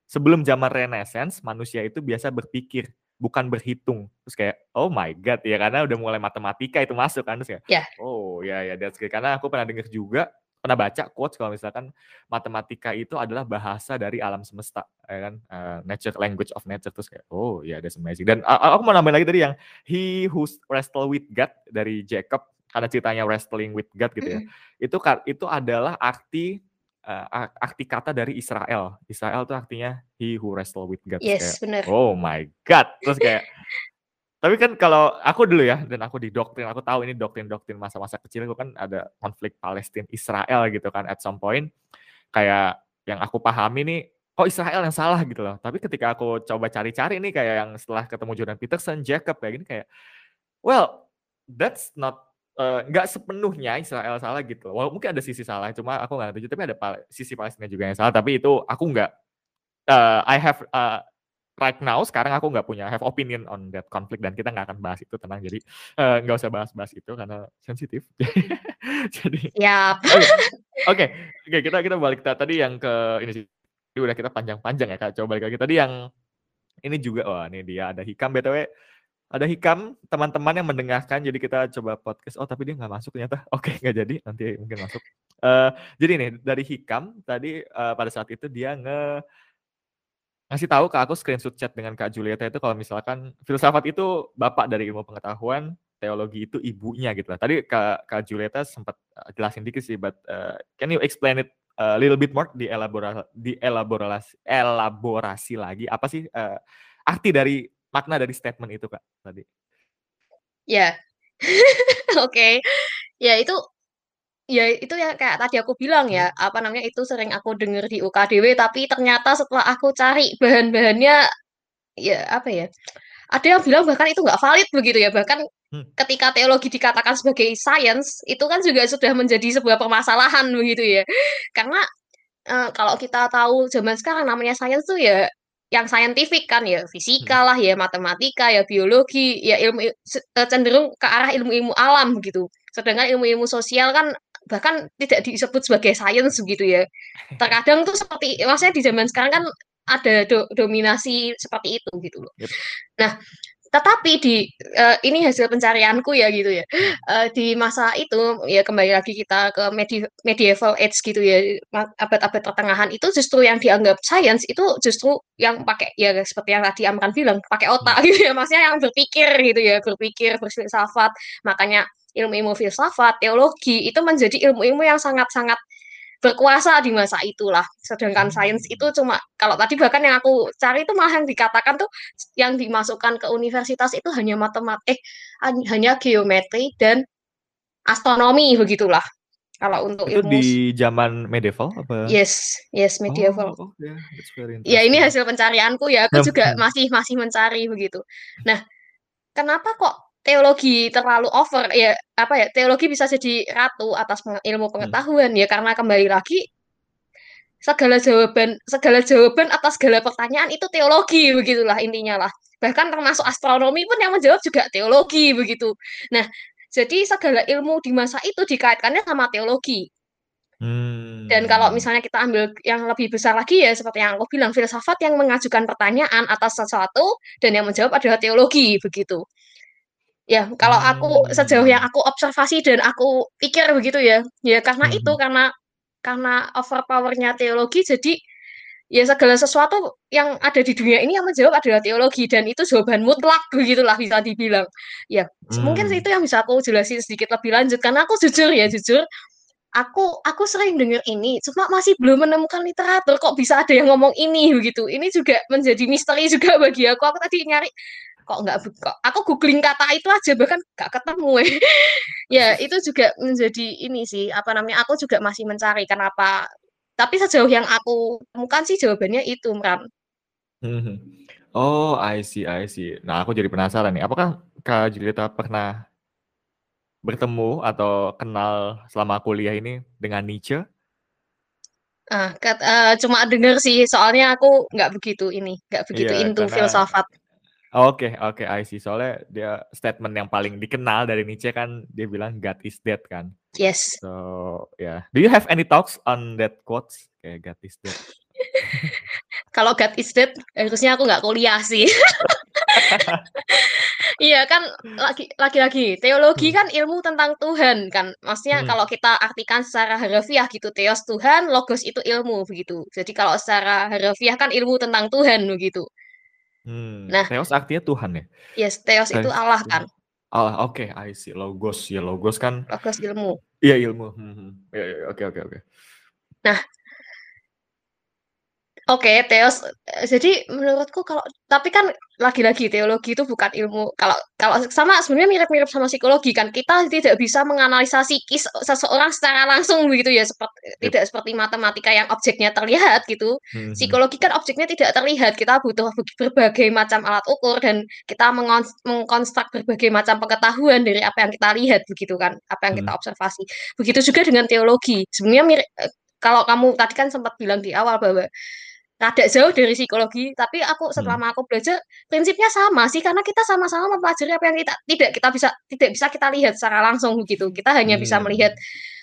[SPEAKER 2] Sebelum zaman Renaissance manusia itu biasa berpikir bukan berhitung. Terus kayak oh my god ya karena udah mulai matematika itu masuk kan terus kayak yeah. oh ya ya that's karena aku pernah dengar juga pernah baca quotes kalau misalkan matematika itu adalah bahasa dari alam semesta ya kan uh, nature language of nature terus kayak oh ya yeah, that's amazing dan uh, aku mau nambahin lagi tadi yang he who wrestle with God dari Jacob karena ceritanya wrestling with God gitu ya mm. itu itu adalah arti uh, arti kata dari Israel. Israel itu artinya he who wrestle with God.
[SPEAKER 1] Yes benar
[SPEAKER 2] oh my God. Terus kayak tapi kan kalau aku dulu ya, dan aku di doktrin, aku tahu ini doktrin-doktrin masa-masa kecil, itu kan ada konflik Palestina Israel gitu kan, at some point. Kayak yang aku pahami nih, kok Israel yang salah gitu loh. Tapi ketika aku coba cari-cari nih kayak yang setelah ketemu Jordan Peterson, Jacob kayak gini kayak, well, that's not uh, nggak sepenuhnya Israel salah gitu. Walau mungkin ada sisi salah, cuma aku nggak tahu. Tapi ada sisi Palestina juga yang salah. Tapi itu aku nggak. Uh, I have uh, right now sekarang aku nggak punya have opinion on that conflict dan kita nggak akan bahas itu tenang jadi uh, nggak usah bahas-bahas itu karena sensitif
[SPEAKER 1] jadi ya
[SPEAKER 2] oke oke kita kita balik tadi yang ke ini sih udah kita panjang-panjang ya kak coba balik lagi tadi yang ini juga wah ini dia ada hikam btw ada hikam teman-teman yang mendengarkan jadi kita coba podcast. Oh tapi dia nggak masuk ternyata. Oke okay, nggak jadi. Nanti mungkin masuk. Uh, jadi nih dari hikam tadi uh, pada saat itu dia nge Ngasih tahu ke aku screenshot chat dengan Kak Julieta itu kalau misalkan filsafat itu bapak dari ilmu pengetahuan, teologi itu ibunya gitu lah. Tadi Kak, Kak Julieta sempat uh, jelasin dikit sih, but uh, can you explain it a little bit more? Di elaborasi di elaborasi elaborasi lagi. Apa sih uh, arti dari makna dari statement itu Kak tadi?
[SPEAKER 1] Ya. Oke. Okay. Ya itu Ya itu ya kayak tadi aku bilang ya, hmm. apa namanya, itu sering aku dengar di UKDW, tapi ternyata setelah aku cari bahan-bahannya, ya apa ya, ada yang bilang bahkan itu nggak valid begitu ya, bahkan hmm. ketika teologi dikatakan sebagai sains, itu kan juga sudah menjadi sebuah permasalahan begitu ya. Karena, uh, kalau kita tahu zaman sekarang namanya sains tuh ya yang saintifik kan ya, fisika hmm. lah ya, matematika ya, biologi, ya ilmu cenderung ke arah ilmu-ilmu alam gitu. Sedangkan ilmu-ilmu sosial kan bahkan tidak disebut sebagai sains begitu ya. Terkadang tuh seperti maksudnya di zaman sekarang kan ada do, dominasi seperti itu gitu loh. Yep. Nah, tetapi di uh, ini hasil pencarianku ya gitu ya. Uh, di masa itu ya kembali lagi kita ke medi medieval age gitu ya abad-abad pertengahan itu justru yang dianggap science itu justru yang pakai ya seperti yang tadi Amran bilang pakai otak gitu ya maksudnya yang berpikir gitu ya berpikir berfilsafat makanya ilmu-ilmu filsafat teologi itu menjadi ilmu-ilmu yang sangat-sangat berkuasa di masa itulah. Sedangkan hmm. sains itu cuma kalau tadi bahkan yang aku cari itu malah yang dikatakan tuh yang dimasukkan ke universitas itu hanya matematik, eh hanya geometri dan astronomi begitulah. Kalau untuk
[SPEAKER 2] itu ilmu di zaman medieval apa?
[SPEAKER 1] Yes, yes medieval. Oh, okay. Ya ini hasil pencarianku ya, aku juga masih masih mencari begitu. Nah, kenapa kok teologi terlalu over ya apa ya teologi bisa jadi ratu atas ilmu hmm. pengetahuan hmm. ya karena kembali lagi segala jawaban segala jawaban atas segala pertanyaan itu teologi begitulah intinya lah bahkan termasuk astronomi pun yang menjawab juga teologi begitu nah jadi segala ilmu di masa itu dikaitkannya sama teologi Hmm. Dan kalau misalnya kita ambil yang lebih besar lagi ya seperti yang aku bilang filsafat yang mengajukan pertanyaan atas sesuatu dan yang menjawab adalah teologi begitu. Ya, kalau aku sejauh yang hmm. aku observasi dan aku pikir begitu ya, ya karena hmm. itu karena karena overpowernya teologi jadi ya segala sesuatu yang ada di dunia ini yang menjawab adalah teologi dan itu jawaban mutlak begitulah bisa dibilang. Ya, hmm. mungkin itu yang bisa aku jelasin sedikit lebih lanjut karena aku jujur ya jujur aku aku sering dengar ini cuma masih belum menemukan literatur kok bisa ada yang ngomong ini begitu. Ini juga menjadi misteri juga bagi aku. Aku tadi nyari kok nggak kok aku googling kata itu aja bahkan nggak ketemu ya itu juga menjadi ini sih apa namanya aku juga masih mencari kenapa. Tapi sejauh yang aku temukan sih jawabannya itu
[SPEAKER 2] hmm. oh I see I see. Nah aku jadi penasaran nih apakah Kak Julita pernah bertemu atau kenal selama kuliah ini dengan Nietzsche?
[SPEAKER 1] Ah, kat, uh, cuma dengar sih, soalnya aku nggak begitu ini, nggak begitu yeah, into karena, filsafat.
[SPEAKER 2] Oke oke, I see. Soalnya dia statement yang paling dikenal dari Nietzsche kan dia bilang God is dead kan.
[SPEAKER 1] Yes.
[SPEAKER 2] So, yeah. Do you have any talks on that quotes? Kayak God is dead.
[SPEAKER 1] Kalau God is dead, harusnya aku nggak kuliah sih. Iya kan lagi lagi teologi hmm. kan ilmu tentang Tuhan kan. Maksudnya hmm. kalau kita artikan secara harfiah gitu, teos Tuhan, logos itu ilmu begitu. Jadi kalau secara harfiah kan ilmu tentang Tuhan begitu.
[SPEAKER 2] Hmm, Nah Theos artinya Tuhan ya?
[SPEAKER 1] Yes, Theos itu Allah kan.
[SPEAKER 2] Allah, oke, I see. Logos, ya logos kan
[SPEAKER 1] Logos ilmu.
[SPEAKER 2] Iya ilmu, hmm, hmm. Ya, ya, oke oke oke.
[SPEAKER 1] Nah Oke, teos. Eh, jadi menurutku kalau tapi kan lagi-lagi teologi itu bukan ilmu. Kalau kalau sama sebenarnya mirip-mirip sama psikologi kan. Kita tidak bisa menganalisa psikis seseorang secara langsung begitu ya, seperti yep. tidak seperti matematika yang objeknya terlihat gitu. Hmm. Psikologi kan objeknya tidak terlihat. Kita butuh berbagai macam alat ukur dan kita mengkonstruk berbagai macam pengetahuan dari apa yang kita lihat begitu kan, apa yang hmm. kita observasi. Begitu juga dengan teologi. Sebenarnya mirip kalau kamu tadi kan sempat bilang di awal bahwa rada jauh dari psikologi, tapi aku setelah hmm. aku belajar prinsipnya sama sih karena kita sama-sama mempelajari apa yang kita tidak kita bisa tidak bisa kita lihat secara langsung gitu. Kita hanya hmm. bisa melihat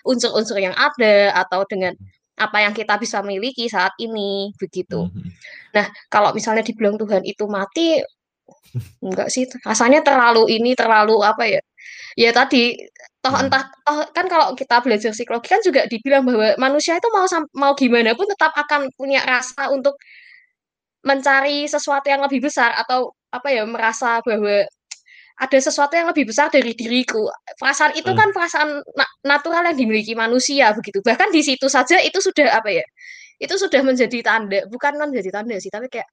[SPEAKER 1] unsur-unsur yang ada atau dengan apa yang kita bisa miliki saat ini begitu. Hmm. Nah, kalau misalnya dibilang Tuhan itu mati enggak sih rasanya terlalu ini terlalu apa ya ya tadi toh hmm. entah toh kan kalau kita belajar psikologi kan juga dibilang bahwa manusia itu mau mau gimana pun tetap akan punya rasa untuk mencari sesuatu yang lebih besar atau apa ya merasa bahwa ada sesuatu yang lebih besar dari diriku. Perasaan itu hmm. kan perasaan na natural yang dimiliki manusia begitu. Bahkan di situ saja itu sudah apa ya? Itu sudah menjadi tanda, bukan menjadi tanda sih, tapi kayak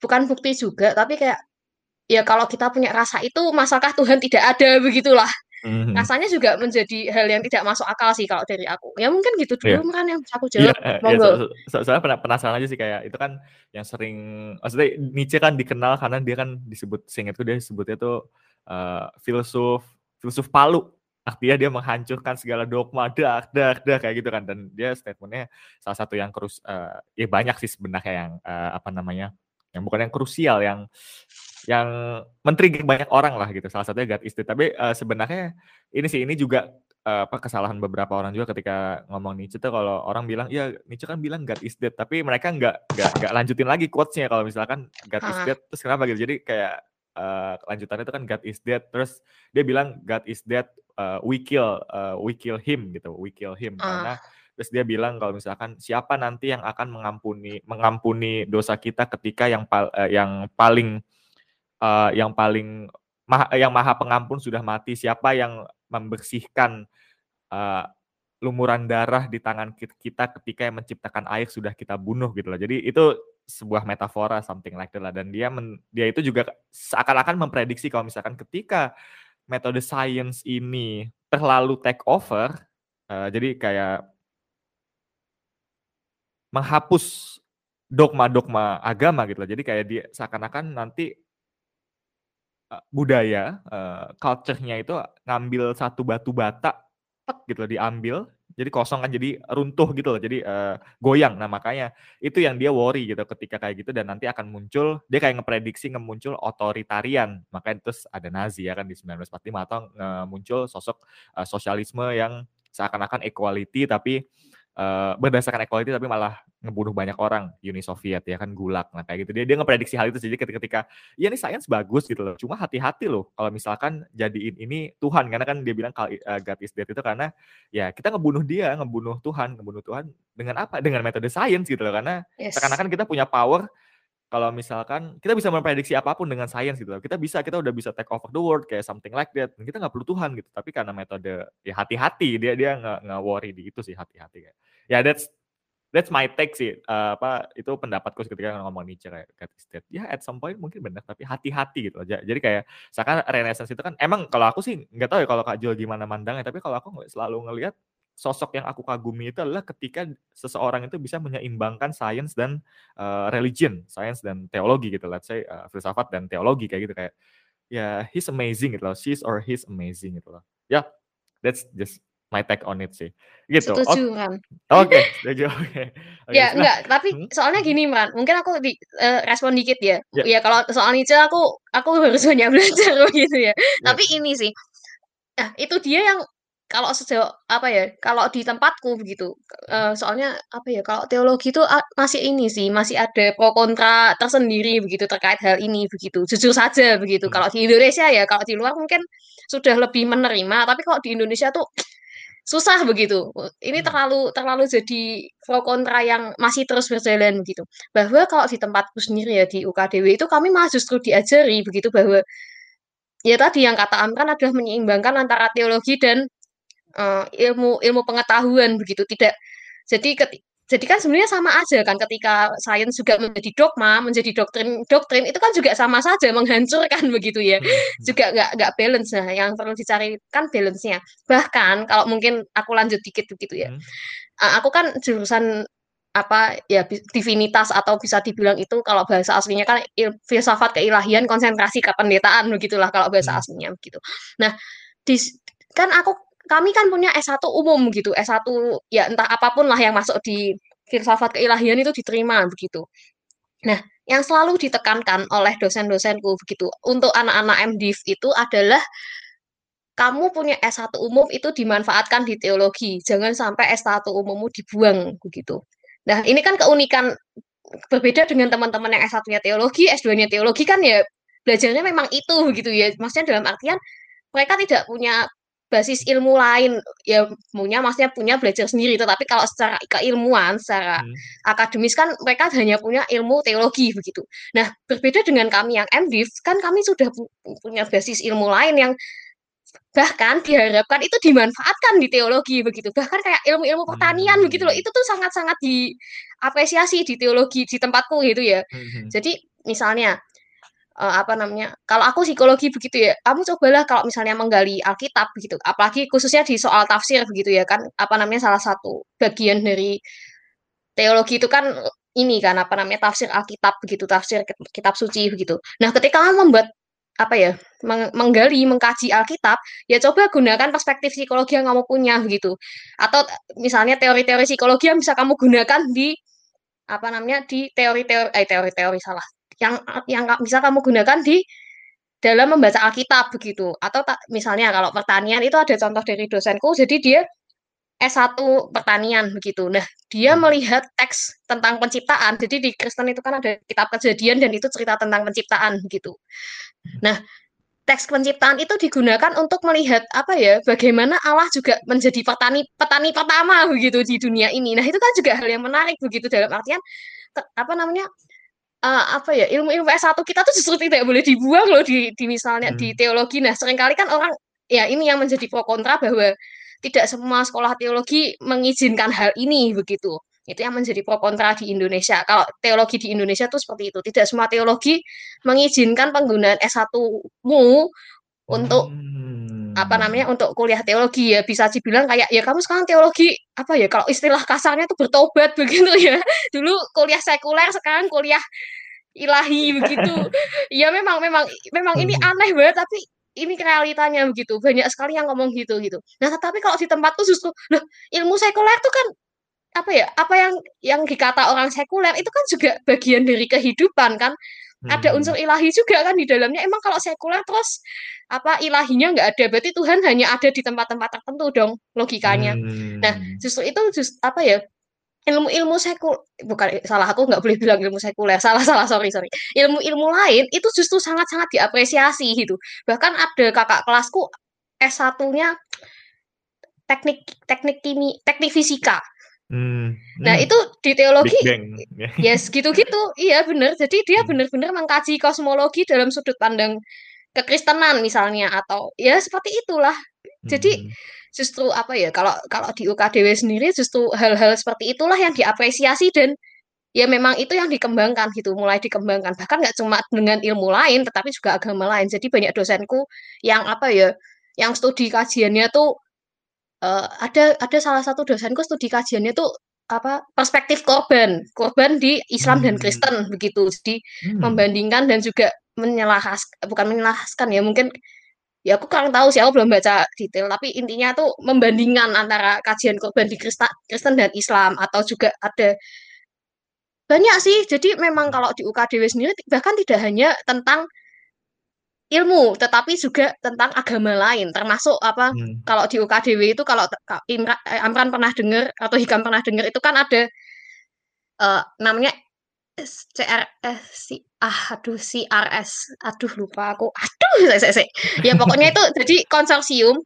[SPEAKER 1] bukan bukti juga, tapi kayak ya kalau kita punya rasa itu masakah Tuhan tidak ada? Begitulah. Mm-hmm. rasanya juga menjadi hal yang tidak masuk akal sih kalau dari aku. Ya mungkin gitu dulu yeah. kan yang aku jawab. yeah,
[SPEAKER 2] monggo. yeah, so, so, soalnya penasaran aja sih kayak itu kan yang sering maksudnya Nietzsche kan dikenal karena dia kan disebut itu dia sebutnya tuh uh, filsuf filsuf palu. Artinya dia menghancurkan segala dogma dah dah dah kayak gitu kan. Dan dia statementnya salah satu yang terus uh, ya banyak sih sebenarnya yang uh, apa namanya yang bukan yang krusial yang yang men-trigger banyak orang lah gitu. Salah satunya God is dead. Tapi uh, sebenarnya ini sih ini juga uh, apa kesalahan beberapa orang juga ketika ngomong Nietzsche tuh kalau orang bilang ya Nietzsche kan bilang God is dead tapi mereka nggak nggak nggak lanjutin lagi quotes-nya kalau misalkan God is dead terus kenapa gitu. Jadi kayak uh, lanjutannya itu kan God is dead. Terus dia bilang God is dead, uh, we kill, uh, we kill him gitu, we kill him. Uh. Karena terus dia bilang kalau misalkan siapa nanti yang akan mengampuni mengampuni dosa kita ketika yang pal, uh, yang paling uh, yang paling maha, yang maha pengampun sudah mati. Siapa yang membersihkan uh, lumuran darah di tangan kita ketika yang menciptakan air sudah kita bunuh gitu loh. Jadi itu sebuah metafora something like that lah dan dia men, dia itu juga seakan-akan memprediksi kalau misalkan ketika metode science ini terlalu take over uh, jadi kayak menghapus dogma-dogma agama gitu. Jadi kayak dia seakan-akan nanti uh, budaya, uh, culture-nya itu ngambil satu batu bata gitu loh, diambil, jadi kosong kan jadi runtuh gitu loh, jadi uh, goyang. Nah makanya itu yang dia worry gitu ketika kayak gitu dan nanti akan muncul dia kayak ngeprediksi ngemuncul otoritarian. Makanya terus ada Nazi ya kan di 1945 atau muncul sosok uh, sosialisme yang seakan-akan equality tapi uh, berdasarkan equality tapi malah ngebunuh banyak orang Uni Soviet ya kan gulag nah kayak gitu. Dia dia ngeprediksi hal itu jadi ketika ketika ya ini sains bagus gitu loh. Cuma hati-hati loh kalau misalkan jadiin ini Tuhan karena kan dia bilang uh, God is dead itu karena ya kita ngebunuh dia ngebunuh Tuhan ngebunuh Tuhan dengan apa? Dengan metode sains gitu loh karena yes. seakan-akan kita punya power kalau misalkan kita bisa memprediksi apa pun dengan sains gitu. Kita bisa kita udah bisa take over the world kayak something like that. Kita nggak perlu Tuhan gitu tapi karena metode ya hati-hati. Dia dia nggak nggak worry di itu sih hati-hati kayak. Ya that's that's my take sih. Uh, apa itu pendapatku ketika ngomong Nietzsche kayak is dead ya at some point mungkin benar tapi hati-hati gitu aja. Jadi kayak seakan Renaissance itu kan emang kalau aku sih nggak tahu ya kalau Kak Jul gimana mandangnya tapi kalau aku selalu ngelihat sosok yang aku kagumi itu adalah ketika seseorang itu bisa menyeimbangkan sains dan uh, religion, sains dan teologi gitu, let's say uh, filsafat dan teologi kayak gitu kayak ya yeah, he's amazing gitu loh, she's or he's amazing gitu loh. Ya, yeah, that's just my take on it sih. Gitu.
[SPEAKER 1] Setuju kan.
[SPEAKER 2] Oke, setuju. Oke.
[SPEAKER 1] Ya enggak, tapi hmm? soalnya gini man, mungkin aku di, uh, respon dikit ya. Yeah. Ya kalau soal Nietzsche aku aku harus banyak belajar gitu ya. Yeah. Tapi ini sih, nah itu dia yang kalau sejauh apa ya, kalau di tempatku begitu, uh, soalnya apa ya, kalau teologi itu uh, masih ini sih, masih ada pro kontra tersendiri begitu terkait hal ini begitu, jujur saja begitu. Hmm. Kalau di Indonesia ya, kalau di luar mungkin sudah lebih menerima, tapi kalau di Indonesia tuh susah begitu. Ini hmm. terlalu terlalu jadi pro kontra yang masih terus berjalan begitu. Bahwa kalau di tempatku sendiri ya di UKDW itu kami malah justru diajari begitu bahwa ya tadi yang kata Amran adalah menyeimbangkan antara teologi dan uh, ilmu ilmu pengetahuan begitu tidak jadi ketika jadi kan sebenarnya sama aja kan ketika sains juga menjadi dogma, menjadi doktrin doktrin itu kan juga sama saja menghancurkan begitu ya. Hmm. hmm. Juga nggak nggak balance nah yang perlu dicari kan balance-nya. Bahkan kalau mungkin aku lanjut dikit begitu ya. Hmm. Uh, aku kan jurusan apa ya divinitas atau bisa dibilang itu kalau bahasa aslinya kan il, filsafat keilahian konsentrasi kependetaan begitulah kalau bahasa hmm. aslinya begitu. Nah, di, kan aku kami kan punya S1 umum gitu, S1 ya entah apa pun lah yang masuk di filsafat keilahian itu diterima begitu. Nah, yang selalu ditekankan oleh dosen-dosenku begitu untuk anak-anak MDiv itu adalah kamu punya S1 umum itu dimanfaatkan di teologi, jangan sampai S1 umummu dibuang begitu. Nah, ini kan keunikan berbeda dengan teman-teman yang S1-nya teologi, S2-nya teologi kan ya belajarnya memang itu begitu ya. Maksudnya dalam artian mereka tidak punya basis ilmu lain ya punya maksudnya punya belajar sendiri tetapi kalau secara keilmuan secara hmm. akademis kan mereka hanya punya ilmu teologi begitu nah berbeda dengan kami yang MDiv kan kami sudah punya basis ilmu lain yang bahkan diharapkan itu dimanfaatkan di teologi begitu bahkan kayak ilmu-ilmu pertanian hmm. begitu loh itu tuh sangat-sangat diapresiasi di teologi di tempatku gitu ya hmm. hmm. jadi misalnya uh, apa namanya kalau aku psikologi begitu ya kamu cobalah kalau misalnya menggali Alkitab begitu apalagi khususnya di soal tafsir begitu ya kan apa namanya salah satu bagian dari teologi itu kan ini kan apa namanya tafsir Alkitab begitu tafsir kitab suci begitu. Nah ketika kamu membuat apa ya menggali mengkaji Alkitab ya coba gunakan perspektif psikologi yang kamu punya begitu. Atau misalnya teori-teori psikologi yang bisa kamu gunakan di apa namanya di teori-teori eh teori-teori salah yang yang bisa kamu gunakan di dalam membaca Alkitab begitu. Atau tak, misalnya kalau pertanian itu ada contoh dari dosenku, jadi dia S1 pertanian begitu. Nah, dia
[SPEAKER 2] Hmm.
[SPEAKER 1] melihat teks tentang penciptaan. Jadi di Kristen itu kan ada kitab Kejadian dan itu cerita tentang penciptaan begitu. Nah, teks penciptaan itu digunakan untuk melihat apa ya, bagaimana Allah juga menjadi petani petani pertama begitu di dunia ini. Nah, itu kan juga hal yang menarik begitu dalam artian apa namanya? Uh, apa ya ilmu-ilmu S1 kita tuh justru tidak boleh dibuang loh di, di misalnya hmm. di teologi. Nah, sering kali kan orang ya ini yang menjadi pro kontra bahwa tidak semua sekolah teologi mengizinkan hal ini begitu. Itu yang menjadi pro kontra di Indonesia. Kalau teologi di Indonesia tuh seperti itu. Tidak semua teologi mengizinkan penggunaan S1-mu untuk hmm. Apa namanya untuk kuliah teologi ya bisa dibilang kayak ya kamu sekarang teologi apa ya kalau istilah kasarnya tuh bertobat begitu ya. Dulu kuliah sekuler sekarang kuliah ilahi begitu. Ya memang memang memang ini hmm. aneh banget tapi ini realitanya begitu. Banyak sekali yang ngomong gitu gitu. Nah tetapi kalau di tempat tuh justru loh ilmu sekuler tuh kan apa ya apa yang yang dikata orang sekuler itu kan juga bagian dari kehidupan kan ada unsur ilahi juga kan di dalamnya. Emang kalau sekuler terus apa ilahinya nggak ada? Berarti Tuhan hanya ada di tempat-tempat tertentu dong logikanya. Hmm. nah justru itu just apa ya ilmu-ilmu sekul bukan salah aku nggak boleh bilang ilmu sekuler salah salah sorry sorry. Ilmu-ilmu lain itu justru sangat-sangat diapresiasi gitu. Bahkan ada kakak kelasku S1-nya teknik teknik kimi teknik fisika Hmm. Nah itu di teologi, yes gitu-gitu, iya benar. Jadi dia hmm. benar-benar mengkaji kosmologi dalam sudut pandang kekristenan misalnya atau ya seperti itulah. Jadi hmm. justru apa ya kalau kalau di UKDW sendiri justru hal-hal seperti itulah yang diapresiasi dan ya memang itu yang dikembangkan gitu, mulai dikembangkan. Bahkan nggak cuma dengan ilmu lain, tetapi juga agama lain. Jadi banyak dosenku yang apa ya, yang studi kajiannya tuh uh, ada ada salah satu dosenku studi kajiannya tuh apa perspektif korban korban di Islam hmm. dan Kristen begitu jadi hmm. membandingkan dan juga menyelahas bukan menyelahaskan ya mungkin ya aku kurang tahu sih aku belum baca detail tapi intinya tuh membandingkan antara kajian korban di Kristen, Kristen dan Islam atau juga ada banyak sih jadi memang kalau di UKDW sendiri bahkan tidak hanya tentang ilmu, tetapi juga tentang agama lain, termasuk apa hmm. kalau di UKDW itu kalau Imran, eh, Amran pernah dengar atau Hikam pernah dengar itu kan ada uh, namanya CRS si ah aduh CRS aduh lupa aku aduh saya, saya, saya. ya pokoknya itu jadi konsorsium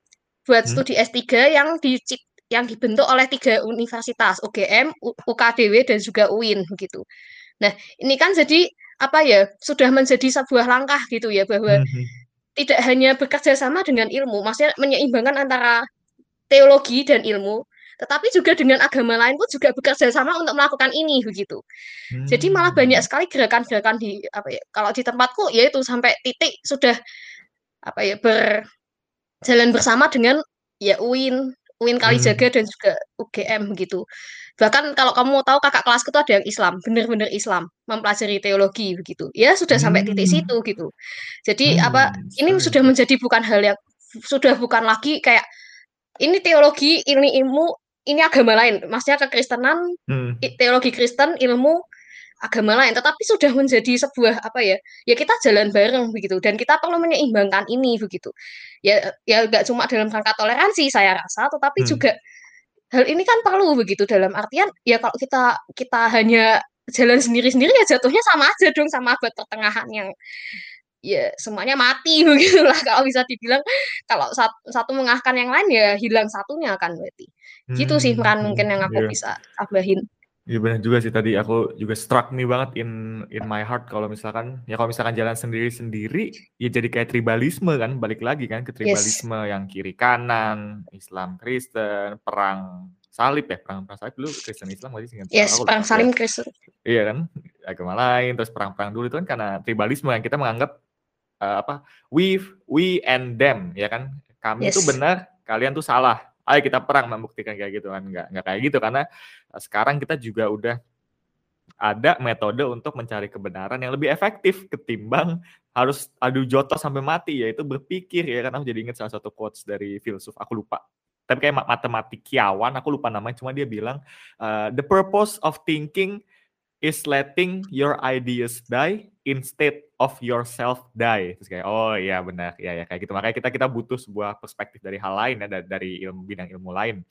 [SPEAKER 1] buat hmm. studi S3 yang di yang dibentuk oleh tiga universitas UGM, UKDW dan juga UIN begitu. Nah, ini kan jadi apa ya sudah menjadi sebuah langkah gitu ya bahwa mm-hmm. tidak hanya bekerja sama dengan ilmu, maksudnya menyeimbangkan antara teologi dan ilmu, tetapi juga dengan agama lain pun juga bekerja sama untuk melakukan ini begitu. Hmm. Jadi malah mm-hmm. banyak sekali gerakan-gerakan di apa ya kalau di tempatku yaitu sampai titik sudah apa ya berjalan bersama dengan ya UIN, UIN Kalijaga hmm. dan juga UGM begitu. Bahkan kalau kamu mau tahu kakak kelasku itu ada yang Islam, benar-benar Islam, mempelajari teologi begitu. Ya sudah sampai titik hmm. situ gitu. Jadi hmm. apa ini sudah menjadi bukan hal yang sudah bukan lagi kayak ini teologi, ini ilmu, ini agama lain. Maksudnya kekristenan, hmm. teologi Kristen, ilmu agama lain, tetapi sudah menjadi sebuah apa ya? Ya kita jalan bareng begitu dan kita perlu menyeimbangkan ini begitu. Ya ya nggak cuma dalam rangka toleransi saya rasa, tetapi hmm. juga hal ini kan perlu begitu dalam artian ya kalau kita kita hanya jalan sendiri-sendiri ya jatuhnya sama aja dong sama abad pertengahan yang ya semuanya mati begitulah. Kalau bisa dibilang kalau satu, satu mengalahkan yang lain ya hilang satunya kan berarti. Gitu sih peran hmm, mungkin yang aku yeah. bisa tambahin
[SPEAKER 2] Iya benar juga sih tadi. Aku juga struck me banget in in my heart kalau misalkan ya kalau misalkan jalan sendiri-sendiri ya jadi kayak tribalisme kan balik lagi kan ke tribalisme yes. yang kiri kanan Islam Kristen perang salib ya perang perang salib. Dulu Kristen Islam masih sih?
[SPEAKER 1] Yes perang salib Kristen.
[SPEAKER 2] Iya kan? Agama lain terus perang-perang dulu itu kan karena tribalisme yang kita menganggap uh, apa we we and them ya kan? Kami yes. itu benar kalian tuh salah ayo kita perang membuktikan kayak gitu kan. Nggak nggak kayak gitu. Karena eh, sekarang kita juga udah ada metode untuk mencari kebenaran yang lebih efektif ketimbang harus adu jotos sampai mati yaitu berpikir ya kan. Aku jadi ingat salah satu quotes dari filsuf aku lupa. Tapi kayak matematikawan aku lupa namanya. Cuma dia bilang uh, the purpose of thinking is letting your ideas die instead of yourself die. Terus kayak oh iya benar ya ya kayak gitu. Makanya kita kita butuh sebuah perspektif dari hal lain ya dari, ilmu bidang ilmu lain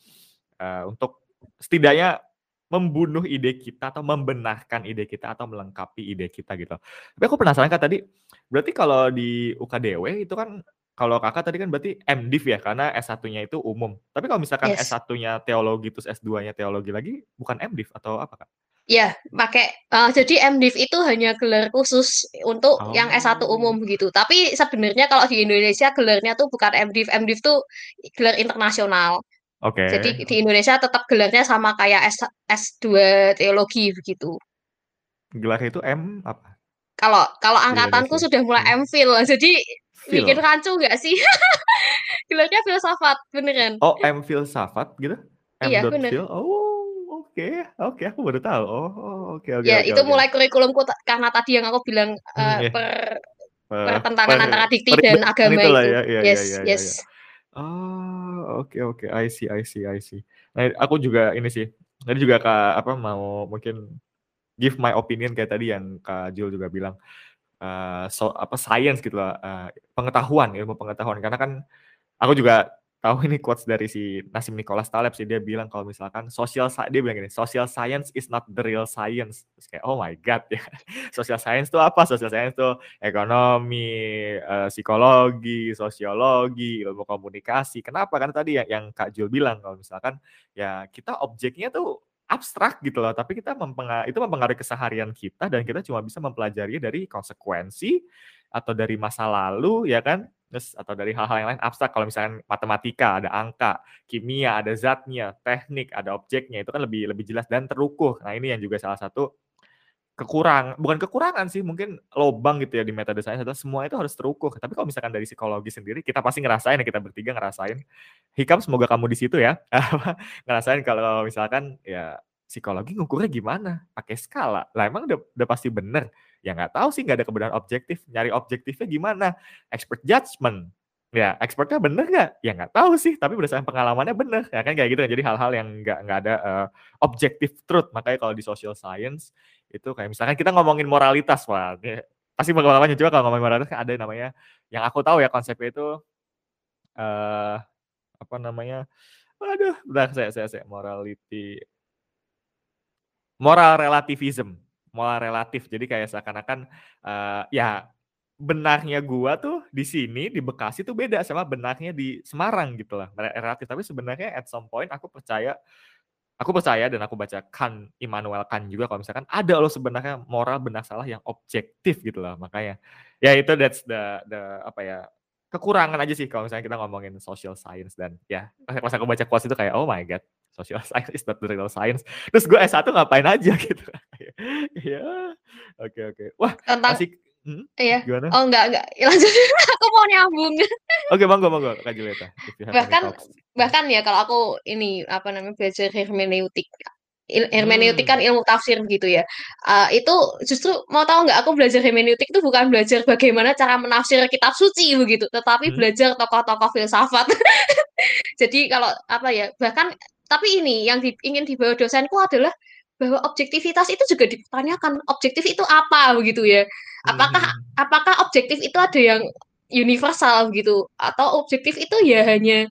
[SPEAKER 2] uh, untuk setidaknya membunuh ide kita atau membenarkan ide kita atau melengkapi ide kita gitu. Tapi aku penasaran kan tadi, berarti kalau di UKDW itu kan kalau kakak tadi kan berarti MDiv ya karena S1-nya itu umum. Tapi kalau misalkan
[SPEAKER 1] Yes.
[SPEAKER 2] S1-nya teologi terus S2-nya teologi lagi bukan MDiv atau apa kak?
[SPEAKER 1] Ya, pakai uh, jadi MDiv itu hanya gelar khusus untuk yang S1
[SPEAKER 2] Oh.
[SPEAKER 1] umum gitu. Tapi sebenarnya kalau di Indonesia gelarnya tuh bukan MDiv. MDiv tuh gelar internasional.
[SPEAKER 2] Oke.
[SPEAKER 1] Jadi di Indonesia tetap gelarnya sama kayak S S2 teologi begitu.
[SPEAKER 2] Gelarnya itu M apa?
[SPEAKER 1] Kalau kalau
[SPEAKER 2] Di
[SPEAKER 1] angkatanku
[SPEAKER 2] Indonesia.
[SPEAKER 1] sudah mulai
[SPEAKER 2] Hmm.
[SPEAKER 1] MPhil. Jadi
[SPEAKER 2] Phil.
[SPEAKER 1] bikin rancu nggak sih? Gelarnya filsafat, beneran.
[SPEAKER 2] Oh, M filsafat gitu? M.
[SPEAKER 1] Iya, bener.
[SPEAKER 2] Phil. Oh, oke. Oke, aku baru tahu. Oh, oke oke
[SPEAKER 1] Ya,
[SPEAKER 2] oke
[SPEAKER 1] itu mulai kurikulumku karena tadi yang aku bilang
[SPEAKER 2] Hmm,
[SPEAKER 1] uh,
[SPEAKER 2] iya.
[SPEAKER 1] per
[SPEAKER 2] Per-
[SPEAKER 1] pertentangan
[SPEAKER 2] per-
[SPEAKER 1] antara dikti
[SPEAKER 2] peribahasa
[SPEAKER 1] dan agama
[SPEAKER 2] itulah
[SPEAKER 1] itu.
[SPEAKER 2] ya, iya,
[SPEAKER 1] Yes,
[SPEAKER 2] iya, iya,
[SPEAKER 1] yes.
[SPEAKER 2] iya. Oh, oke oke. I see, I see, I see. Nah, aku juga ini sih. Tadi juga Kak apa mau mungkin give my opinion kayak tadi yang Kak Jul juga bilang eh so apa science gitu lah, eh, pengetahuan, ilmu pengetahuan. Karena kan aku juga tahu ini quotes dari si Nassim Nicholas Taleb sih dia bilang kalau misalkan social dia bilang gini, social science is not the real science. Terus kayak oh my god ya. social science itu apa? Social science itu ekonomi, eh, psikologi, sosiologi, ilmu komunikasi. Kenapa? Karena tadi ya yang Kak Jul bilang kalau misalkan ya kita objeknya tuh abstrak gitu loh, tapi kita mempengaruhi, itu mempengaruhi keseharian kita dan kita cuma bisa mempelajari dari konsekuensi atau dari masa lalu ya kan, atau dari hal-hal yang lain abstrak. Kalau misalkan matematika ada angka, kimia ada zatnya, teknik ada objeknya itu kan lebih lebih jelas dan terukur. Nah ini yang juga salah satu kekurang bukan kekurangan sih mungkin lobang gitu ya di metode science adalah semua itu harus terukur. Tapi kalau misalkan dari psikologi sendiri kita pasti ngerasain ya kita bertiga ngerasain. Hikam semoga kamu di situ ya. Ngerasain kalau misalkan ya psikologi ngukurnya gimana? Pakai skala. Lah emang udah, udah pasti bener ya nggak tahu sih nggak ada kebenaran objektif nyari objektifnya gimana. Expert judgment ya expertnya bener nggak? Ya nggak tahu sih tapi berdasarkan pengalamannya bener. Ya kan kayak gitu jadi hal-hal yang nggak nggak ada uh, objective truth. Makanya kalau di social science itu kayak misalkan kita ngomongin moralitas wah ini pasti pengalamannya. Juga kalau ngomongin moralitas kan ada namanya yang aku tahu ya konsepnya itu eh apa namanya aduh udah saya saya saya morality moral relativism moral relatif. Jadi kayak seakan-akan uh, ya benarnya gua tuh di sini di Bekasi tuh beda sama benarnya di Semarang gitu lah relatif. Tapi sebenarnya at some point aku percaya aku percaya dan aku baca Kant Immanuel Kant juga kalau misalkan ada loh sebenarnya moral benar salah yang objektif gitu lah. Makanya ya itu that's the the apa ya kekurangan aja sih kalau misalnya kita ngomongin social science dan ya pas aku baca quotes itu kayak oh my god social science is not the real science terus gue S1 ngapain aja gitu ya oke oke wah
[SPEAKER 1] Tentang
[SPEAKER 2] masih hmm,
[SPEAKER 1] iya.
[SPEAKER 2] gimana
[SPEAKER 1] Oh enggak enggak. Lanjut. aku mau nyambung.
[SPEAKER 2] oke monggo monggo Kak Julieta
[SPEAKER 1] Bahkan bahkan ya kalau aku ini apa namanya belajar hermeneutik hermeneutik
[SPEAKER 2] Hmm.
[SPEAKER 1] kan ilmu tafsir gitu ya Uh, itu justru mau tahu nggak aku belajar hermeneutik itu bukan belajar bagaimana cara menafsir kitab suci begitu tetapi
[SPEAKER 2] Hmm.
[SPEAKER 1] belajar tokoh-tokoh filsafat jadi kalau apa ya bahkan tapi ini yang di- ingin dibawa dosenku adalah bahwa objektivitas itu juga dipertanyakan objektif itu apa begitu ya apakah
[SPEAKER 2] Hmm.
[SPEAKER 1] apakah objektif itu ada yang universal gitu atau objektif itu ya hanya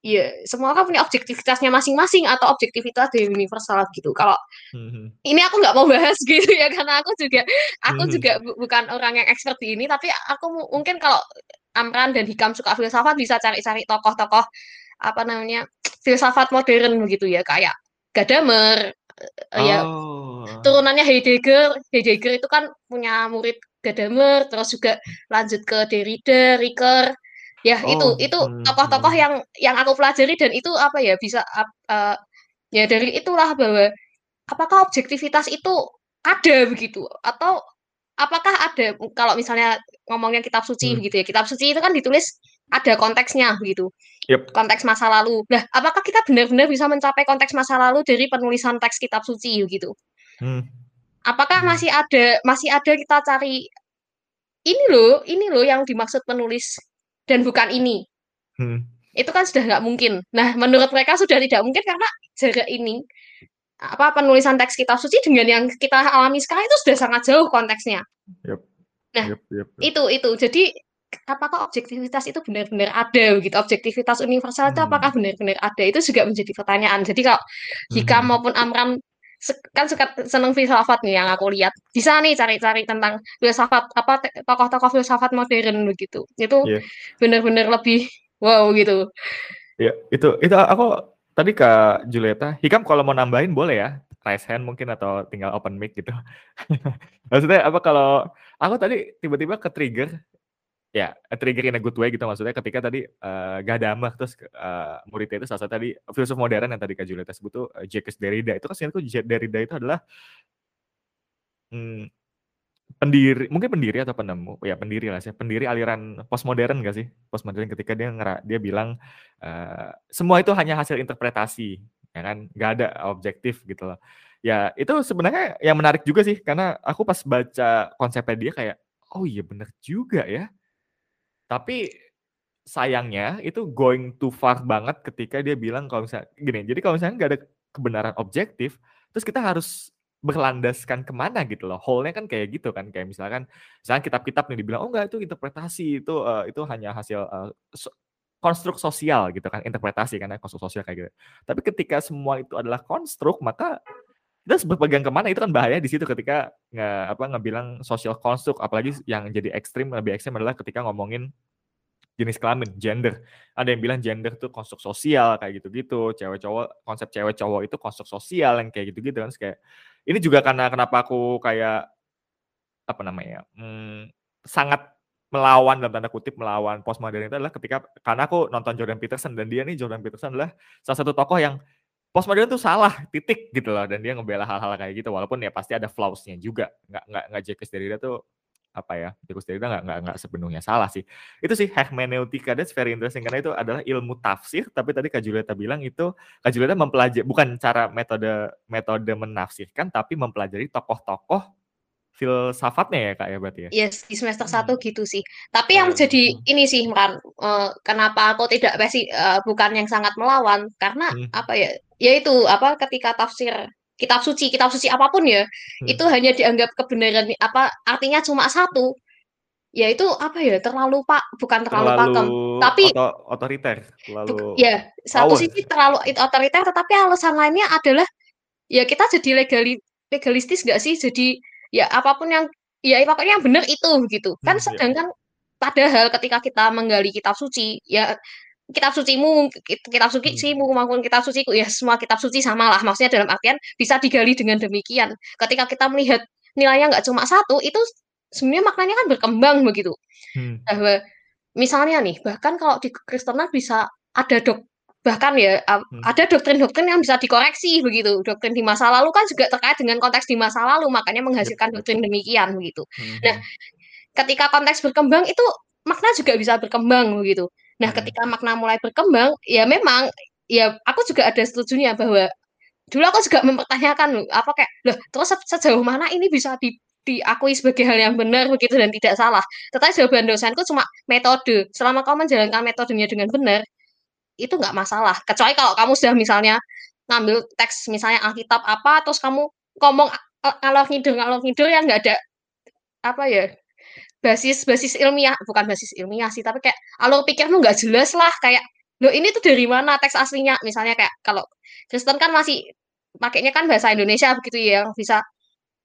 [SPEAKER 1] ya semua kan punya objektivitasnya masing-masing atau ada yang universal gitu kalau
[SPEAKER 2] Hmm.
[SPEAKER 1] ini aku nggak mau bahas gitu ya karena aku juga aku
[SPEAKER 2] Hmm.
[SPEAKER 1] juga bu- bukan orang yang expert di ini tapi aku mu- mungkin kalau Amran dan Hikam suka filsafat bisa cari-cari tokoh-tokoh apa namanya filsafat modern begitu ya kayak Gadamer eh, ya
[SPEAKER 2] Oh.
[SPEAKER 1] turunannya Heidegger Heidegger itu kan punya murid Gadamer terus juga lanjut ke Derrida Ricoeur ya itu
[SPEAKER 2] Oh,
[SPEAKER 1] itu
[SPEAKER 2] hmm,
[SPEAKER 1] tokoh-tokoh
[SPEAKER 2] hmm.
[SPEAKER 1] yang yang aku pelajari dan itu apa ya bisa eh, ya dari itulah bahwa apakah objektivitas itu ada begitu atau apakah ada kalau misalnya ngomongnya kitab suci
[SPEAKER 2] Hmm.
[SPEAKER 1] begitu ya kitab suci itu kan ditulis ada konteksnya begitu
[SPEAKER 2] Yep.
[SPEAKER 1] konteks masa lalu nah apakah kita benar-benar bisa mencapai konteks masa lalu dari penulisan teks kitab suci gitu
[SPEAKER 2] Hmm.
[SPEAKER 1] apakah
[SPEAKER 2] Hmm.
[SPEAKER 1] masih ada masih ada kita cari ini loh ini loh yang dimaksud penulis dan bukan ini
[SPEAKER 2] Hmm.
[SPEAKER 1] itu kan sudah nggak mungkin nah menurut mereka sudah tidak mungkin karena jarak ini apa penulisan teks kitab suci dengan yang kita alami sekarang itu sudah sangat jauh konteksnya
[SPEAKER 2] Yep.
[SPEAKER 1] Nah,
[SPEAKER 2] Yep, yep, yep.
[SPEAKER 1] itu itu jadi apakah objektivitas itu benar-benar ada gitu, objektivitas universal itu apakah
[SPEAKER 2] Hmm.
[SPEAKER 1] benar-benar ada, itu juga menjadi pertanyaan. Jadi kalau Hikam
[SPEAKER 2] Mhm.
[SPEAKER 1] maupun Amran kan suka seneng filsafat nih yang aku lihat, bisa nih cari-cari tentang filsafat apa tokoh-tokoh filsafat modern begitu. Itu
[SPEAKER 2] Iya.
[SPEAKER 1] benar-benar lebih wow gitu.
[SPEAKER 2] Iya, itu itu aku tadi Kak Julieta, Hikam kalau mau nambahin boleh ya, raise hand mungkin atau tinggal open mic gitu. Maksudnya apa kalau aku tadi tiba-tiba ke-trigger, ya trigger in a good way gitu maksudnya ketika tadi uh, Gadamer terus uh, muridnya itu salah satu tadi filsuf modern yang tadi Kak Julieta sebut tuh uh, Jacques Derrida. Itu kan sebenarnya Derrida itu adalah hmm, pendiri mungkin pendiri atau penemu ya pendiri lah sih pendiri aliran postmodern gak sih? Postmodern ketika dia ngera, dia bilang uh, semua itu hanya hasil interpretasi ya kan? Nggak ada objektif gitu loh. Ya itu sebenarnya yang menarik juga sih karena aku pas baca konsepnya dia kayak oh iya bener juga ya tapi sayangnya itu going too far banget ketika dia bilang kalau misalnya gini jadi kalau misalnya nggak ada kebenaran objektif terus kita harus berlandaskan ke mana gitu loh. Whole-nya kan kayak gitu kan, kayak misalkan misalkan kitab-kitab nih dibilang, "Oh enggak, itu interpretasi, itu uh, itu hanya hasil uh, so konstruk sosial," gitu kan, interpretasi karena konstruk sosial kayak gitu. Tapi ketika semua itu adalah konstruk, maka kita harus berpegang ke mana itu kan bahaya di situ ketika nge apa ngebilang social konstruk, apalagi yang jadi ekstrim lebih ekstrim adalah ketika ngomongin jenis kelamin, gender. Ada yang bilang gender itu konstruk sosial kayak gitu-gitu, cewek cowok konsep cewek cowok itu konstruk sosial yang kayak gitu-gitu kan. Kayak ini juga karena kenapa aku kayak apa namanya hmm, sangat melawan dalam tanda kutip melawan postmodern itu adalah ketika karena aku nonton Jordan Peterson dan dia nih Jordan Peterson adalah salah satu tokoh yang postmodern itu salah titik gitu loh dan dia ngebela hal-hal kayak gitu walaupun ya pasti ada flaws-nya juga. Nggak nggak nggak Jacques Derrida tuh apa ya Jacques Derrida nggak nggak nggak sepenuhnya salah sih. Itu sih hermeneutika that's very interesting karena itu adalah ilmu tafsir tapi tadi Kak Julieta bilang itu Kak Julieta mempelajari bukan cara metode metode menafsirkan tapi mempelajari tokoh-tokoh filsafatnya ya kak ya berarti ya?
[SPEAKER 1] Yes, di semester
[SPEAKER 2] Hmm.
[SPEAKER 1] satu gitu sih. Tapi yang
[SPEAKER 2] Keren.
[SPEAKER 1] jadi
[SPEAKER 2] Hmm.
[SPEAKER 1] ini sih kan uh, kenapa aku tidak pasti uh, bukan yang sangat melawan karena
[SPEAKER 2] Hmm.
[SPEAKER 1] apa ya? Yaitu apa ketika tafsir kitab suci, kitab suci apa pun ya,
[SPEAKER 2] Hmm.
[SPEAKER 1] itu hanya dianggap kebenaran apa artinya cuma satu. Ya itu apa ya? Terlalu Pak, bukan terlalu,
[SPEAKER 2] Terlalu
[SPEAKER 1] pakem. Tapi
[SPEAKER 2] oto otoriter, terlalu
[SPEAKER 1] ya satu
[SPEAKER 2] power.
[SPEAKER 1] sisi terlalu it- otoriter tetapi alasan lainnya adalah ya kita jadi legali legalistis nggak sih? Jadi ya apa pun yang ya pokoknya yang benar itu gitu. Kan
[SPEAKER 2] Hmm, iya.
[SPEAKER 1] sedangkan padahal ketika kita menggali kitab suci ya kitab sucimu kitab
[SPEAKER 2] Hmm.
[SPEAKER 1] sucimu maupun kitab suciku ya semua kitab suci sama lah maksudnya dalam artian bisa digali dengan demikian ketika kita melihat nilainya nggak cuma satu itu sebenarnya maknanya kan berkembang begitu
[SPEAKER 2] Hmm.
[SPEAKER 1] bahwa misalnya nih bahkan kalau di Kristenan bisa ada dok bahkan ya
[SPEAKER 2] Hmm.
[SPEAKER 1] ada doktrin-doktrin yang bisa dikoreksi begitu doktrin di masa lalu kan juga terkait dengan konteks di masa lalu makanya menghasilkan doktrin demikian begitu
[SPEAKER 2] Hmm.
[SPEAKER 1] nah ketika konteks berkembang itu makna juga bisa berkembang begitu nah
[SPEAKER 2] Hmm.
[SPEAKER 1] ketika makna mulai berkembang ya memang ya aku juga ada setujunya bahwa dulu aku juga mempertanyakan apa kayak loh terus se- sejauh mana ini bisa di diakui sebagai hal yang benar begitu dan tidak salah tetapi jawaban dosenku cuma metode selama kamu menjalankan metodenya dengan benar itu nggak masalah. Kecuali kalau kamu sudah misalnya ngambil teks misalnya Alkitab apa terus kamu ngomong a- ngalor ngidul ngalor ngidul yang nggak ada apa ya basis basis ilmiah. Bukan basis ilmiah sih tapi kayak alur pikirmu nggak jelas lah kayak loh ini tuh dari mana teks aslinya? Misalnya kayak kalau Kristen kan masih pakainya kan bahasa Indonesia begitu ya bisa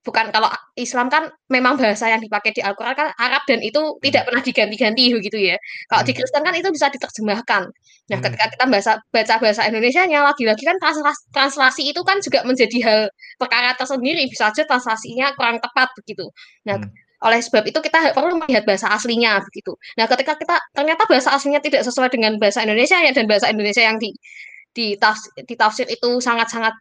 [SPEAKER 1] bukan kalau Islam kan memang bahasa yang dipakai di Al-Quran kan Arab dan itu tidak pernah diganti-ganti begitu ya. Kalau di
[SPEAKER 2] Hmm.
[SPEAKER 1] Kristen kan itu bisa diterjemahkan. Nah,
[SPEAKER 2] Hmm.
[SPEAKER 1] ketika kita baca baca bahasa Indonesianya lagi-lagi kan translasi, translasi itu kan juga menjadi hal perkara tersendiri. Bisa aja translasinya kurang tepat begitu. Nah,
[SPEAKER 2] Hmm.
[SPEAKER 1] oleh sebab itu kita perlu melihat bahasa aslinya begitu. Nah, ketika kita ternyata bahasa aslinya tidak sesuai dengan bahasa Indonesia ya dan bahasa Indonesia yang di ditafsir, ditafsir itu sangat-sangat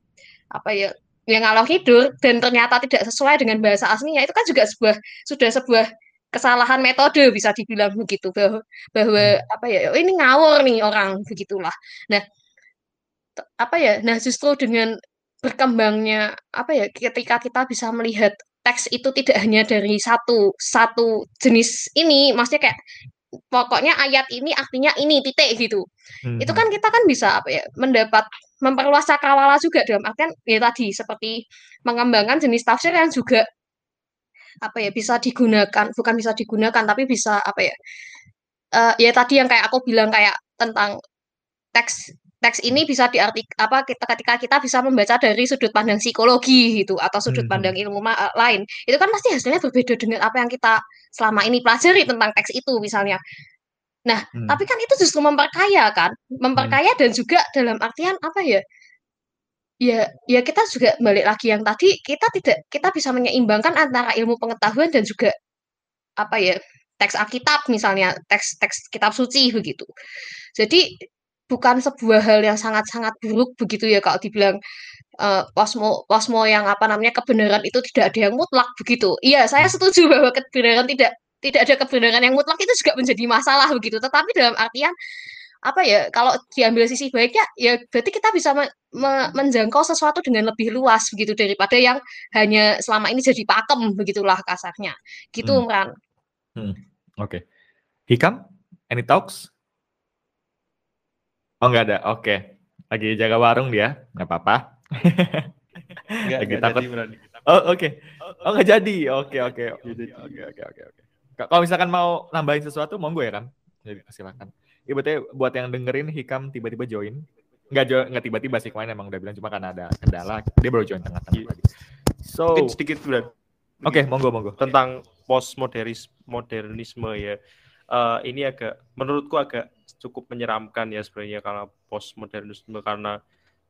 [SPEAKER 1] apa ya yang ngalor tidur dan ternyata tidak sesuai dengan bahasa aslinya itu kan juga sebuah sudah sebuah kesalahan metode bisa dibilang begitu bahwa bahwa
[SPEAKER 2] Hmm.
[SPEAKER 1] apa ya ini ngawur nih orang begitulah nah apa ya nah justru dengan berkembangnya apa ya ketika kita bisa melihat teks itu tidak hanya dari satu satu jenis ini maksudnya kayak pokoknya ayat ini artinya ini titik gitu
[SPEAKER 2] Hmm.
[SPEAKER 1] itu kan kita kan bisa apa ya mendapat memperluas cakrawala juga dalam artian ya tadi seperti mengembangkan jenis tafsir yang juga apa ya bisa digunakan bukan bisa digunakan tapi bisa apa ya uh, ya tadi yang kayak aku bilang kayak tentang teks teks ini bisa diarti apa kita ketika kita bisa membaca dari sudut pandang psikologi gitu atau sudut pandang
[SPEAKER 2] Mhm.
[SPEAKER 1] ilmu ma- lain itu kan pasti hasilnya berbeda dengan apa yang kita selama ini pelajari tentang teks itu misalnya nah
[SPEAKER 2] Hmm.
[SPEAKER 1] tapi kan itu justru memperkaya kan? Memperkaya dan juga dalam artian apa ya? Ya ya kita juga balik lagi yang tadi kita tidak kita bisa menyeimbangkan antara ilmu pengetahuan dan juga apa ya? Teks Alkitab misalnya teks-teks kitab suci begitu. Jadi bukan sebuah hal yang sangat-sangat buruk begitu ya kalau dibilang uh, posmo posmo yang apa namanya kebenaran itu tidak ada yang mutlak begitu. Iya saya
[SPEAKER 2] Hmm.
[SPEAKER 1] setuju bahwa kebenaran tidak tidak ada kebenaran yang mutlak itu juga menjadi masalah begitu tetapi dalam artian apa ya kalau diambil sisi baiknya ya berarti kita bisa me me menjangkau sesuatu dengan lebih luas begitu daripada yang hanya selama ini jadi pakem begitulah kasarnya gitu
[SPEAKER 2] Hmm.
[SPEAKER 1] Ran
[SPEAKER 2] Hmm. Oke. Hikam, any talks? Oh nggak ada. Oke. Lagi jaga warung dia, nggak apa-apa.
[SPEAKER 3] Nggak,
[SPEAKER 2] Lagi
[SPEAKER 3] nggak
[SPEAKER 2] takut.
[SPEAKER 3] jadi.
[SPEAKER 2] Oh oke. Oh nggak jadi. Oke oke. Oke oke oke oke. Kalau misalkan mau nambahin sesuatu, monggo ya kan. Jadi silakan. Berarti buat yang dengerin Hikam tiba-tiba join. Nggak jo nggak tiba-tiba sih kemarin emang udah bilang cuma karena ada kendala dia baru join tengah-tengah
[SPEAKER 3] Iya.
[SPEAKER 2] tadi. So,
[SPEAKER 3] Mungkin
[SPEAKER 2] oke
[SPEAKER 3] sedikit Bran.
[SPEAKER 2] monggo monggo.
[SPEAKER 3] tentang postmodernis modernisme ya. Eh, ini agak menurutku agak cukup menyeramkan ya sebenarnya kalau postmodernisme karena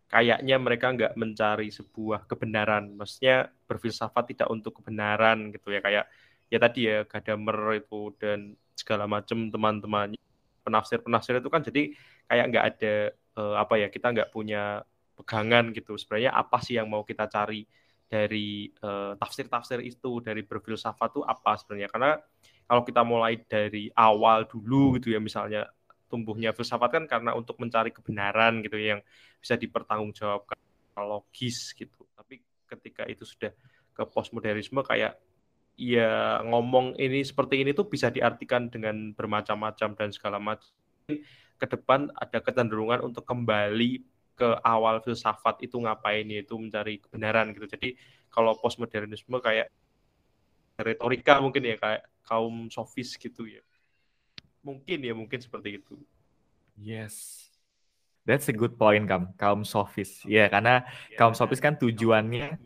[SPEAKER 3] kayaknya mereka nggak mencari sebuah kebenaran, maksudnya berfilsafat tidak untuk kebenaran gitu ya kayak ya tadi ya Gadamer itu dan segala macam teman-teman penafsir-penafsir itu kan jadi kayak nggak ada eh, apa ya kita nggak punya pegangan gitu. Sebenarnya apa sih yang mau kita cari dari eh, tafsir-tafsir itu dari berfilsafat itu apa sebenarnya? Karena kalau kita mulai dari awal dulu gitu ya misalnya tumbuhnya filsafat kan karena untuk mencari kebenaran gitu ya, yang bisa dipertanggungjawabkan logis gitu. Tapi ketika itu sudah ke postmodernisme kayak ya ngomong ini seperti ini tuh bisa diartikan dengan bermacam-macam dan segala macam ke depan ada kecenderungan untuk kembali ke awal filsafat itu ngapain yaitu mencari kebenaran gitu jadi kalau postmodernisme kayak retorika mungkin ya kayak kaum sofis gitu ya mungkin ya mungkin seperti itu
[SPEAKER 2] Yes. That's a good point, Kam. Kaum sofis. Ya, karena kaum sofis kan tujuannya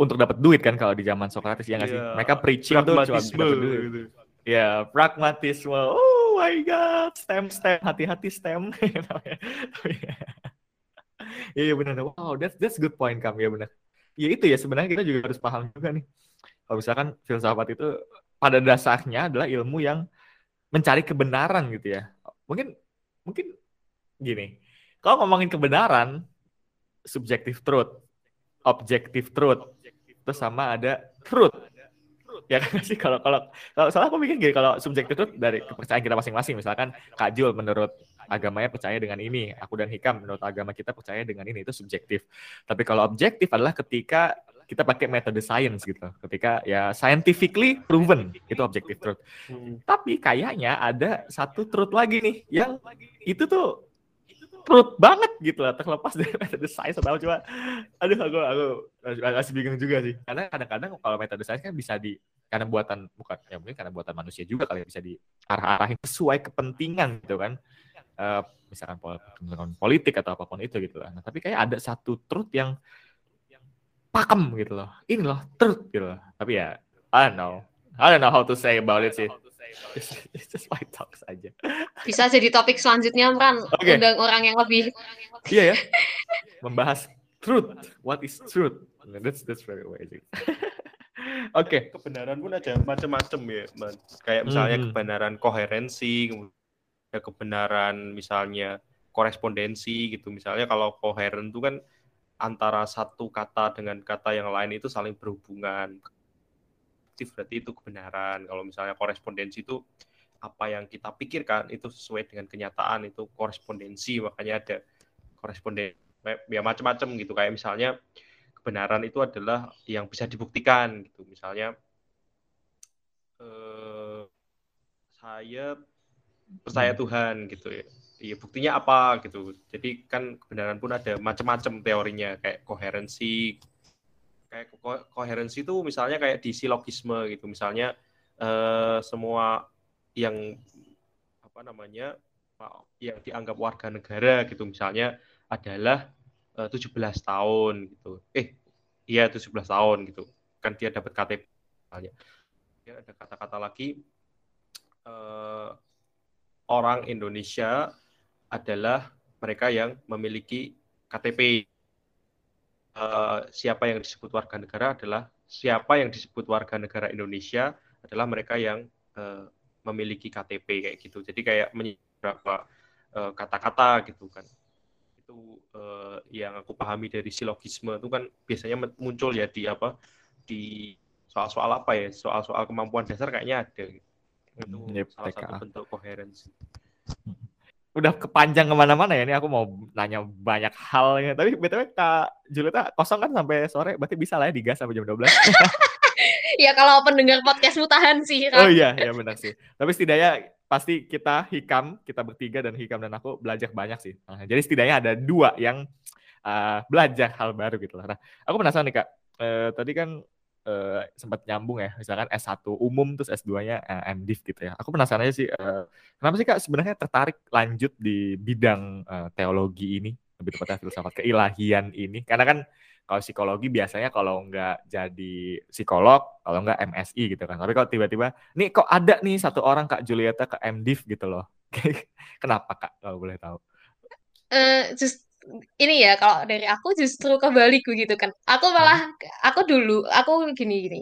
[SPEAKER 2] untuk dapat duit kan kalau di zaman Socrates ya nggak sih?
[SPEAKER 3] Iya,
[SPEAKER 2] Mereka preaching tuh cuma dapat duit.
[SPEAKER 3] gitu.
[SPEAKER 2] Ya, pragmatisme. Oh my god, stem stem, hati-hati stem. Iya benar. Wow, that's that's good point Kam. Ya benar. Ya itu ya sebenarnya kita juga harus paham juga nih. Kalau misalkan filsafat itu pada dasarnya adalah ilmu yang mencari kebenaran gitu ya. Mungkin mungkin gini. Kalau ngomongin kebenaran, subjective truth, objective truth, terus sama ada truth. Ya kan sih kalau kalau kalau salah aku mikir gini kalau subjective truth dari kepercayaan kita masing-masing misalkan Kak Jul menurut agamanya percaya dengan ini, aku dan Hikam menurut agama kita percaya dengan ini itu subjektif. Tapi kalau objektif adalah ketika kita pakai metode science gitu. Ketika ya scientifically proven itu objective truth.
[SPEAKER 3] Hmm.
[SPEAKER 2] Tapi kayaknya ada satu truth lagi nih yang itu tuh truth banget gitu lah terlepas dari metode science atau coba aduh aku aku masih bingung juga sih. Karena kadang-kadang kalau metode science kan bisa di karena buatan bukan ya mungkin karena buatan manusia juga kali ya, bisa diarah-arahin sesuai kepentingan gitu kan. Eh, misalkan pol- politik atau apa pun itu gitu lah. Nah, tapi kayak ada satu truth yang pakem gitu loh. Ini loh truth gitu loh. Tapi ya I don't know. I don't know how to say about it sih It's, it's just my talks aja
[SPEAKER 1] bisa jadi topik selanjutnya Ran
[SPEAKER 2] Oke.
[SPEAKER 1] undang orang yang lebih
[SPEAKER 2] Iya ya. Membahas truth. What is truth? That's that's very amazing. Oke.
[SPEAKER 3] kebenaran pun ada macam-macam ya Man. kayak misalnya
[SPEAKER 2] Mhm.
[SPEAKER 3] kebenaran koherensi ada kebenaran misalnya korespondensi gitu misalnya kalau koheren itu kan antara satu kata dengan kata yang lain itu saling berhubungan Aktif berarti itu kebenaran. Kalau misalnya korespondensi itu apa yang kita pikirkan itu sesuai dengan kenyataan itu korespondensi. Makanya ada koresponden ya macam-macam gitu. Kayak misalnya kebenaran itu adalah yang bisa dibuktikan gitu. Misalnya eh, saya percaya Tuhan gitu ya. Iya buktinya apa gitu. Jadi kan kebenaran pun ada macam-macam teorinya. Kayak koherensi kayak ko- koherensi itu misalnya kayak di silogisme gitu misalnya eh, semua yang apa namanya yang dianggap warga negara gitu misalnya adalah uh, 17 tahun gitu. Eh, iya 17 tahun gitu. Kan dia dapat KTP misalnya. Ya, ada kata-kata lagi uh, orang Indonesia adalah mereka yang memiliki KTP. Uh, siapa yang disebut warga negara adalah siapa yang disebut warga negara Indonesia adalah mereka yang uh, memiliki KTP kayak gitu. Jadi kayak beberapa uh, kata-kata gitu kan. Itu uh, yang aku pahami dari silogisme itu kan biasanya muncul ya di apa di soal-soal apa ya soal-soal kemampuan dasar kayaknya ada gitu. itu yep, salah TKA. satu bentuk koherensi
[SPEAKER 2] udah kepanjang ke mana-mana ya ini aku mau nanya banyak hal ya tapi btw kak Julita kosong kan sampai sore? Berarti bisa lah ya digas sampai jam 12
[SPEAKER 1] ya kalau pendengar podcast tahan sih
[SPEAKER 2] kan? oh iya ya benar sih. Tapi setidaknya pasti kita hikam kita bertiga dan hikam dan aku belajar banyak sih. Nah, jadi setidaknya ada dua yang uh, belajar hal baru gitu lah. Nah aku penasaran nih kak. Uh, tadi kan uh, sempat nyambung ya, misalkan S1 umum terus S2-nya uh, eh, MDiv gitu ya. Aku penasaran aja sih, uh, kenapa sih Kak sebenarnya tertarik lanjut di bidang uh, teologi ini, lebih tepatnya filsafat keilahian ini? Karena kan kalau psikologi biasanya kalau nggak jadi psikolog, kalau nggak MSI gitu kan. Tapi kalau tiba-tiba, nih kok ada nih satu orang Kak Julieta ke MDiv gitu loh. Kenapa Kak, kalau boleh tahu?
[SPEAKER 1] Uh, just ini ya kalau dari aku justru kebalik begitu kan. Aku malah aku dulu aku gini gini.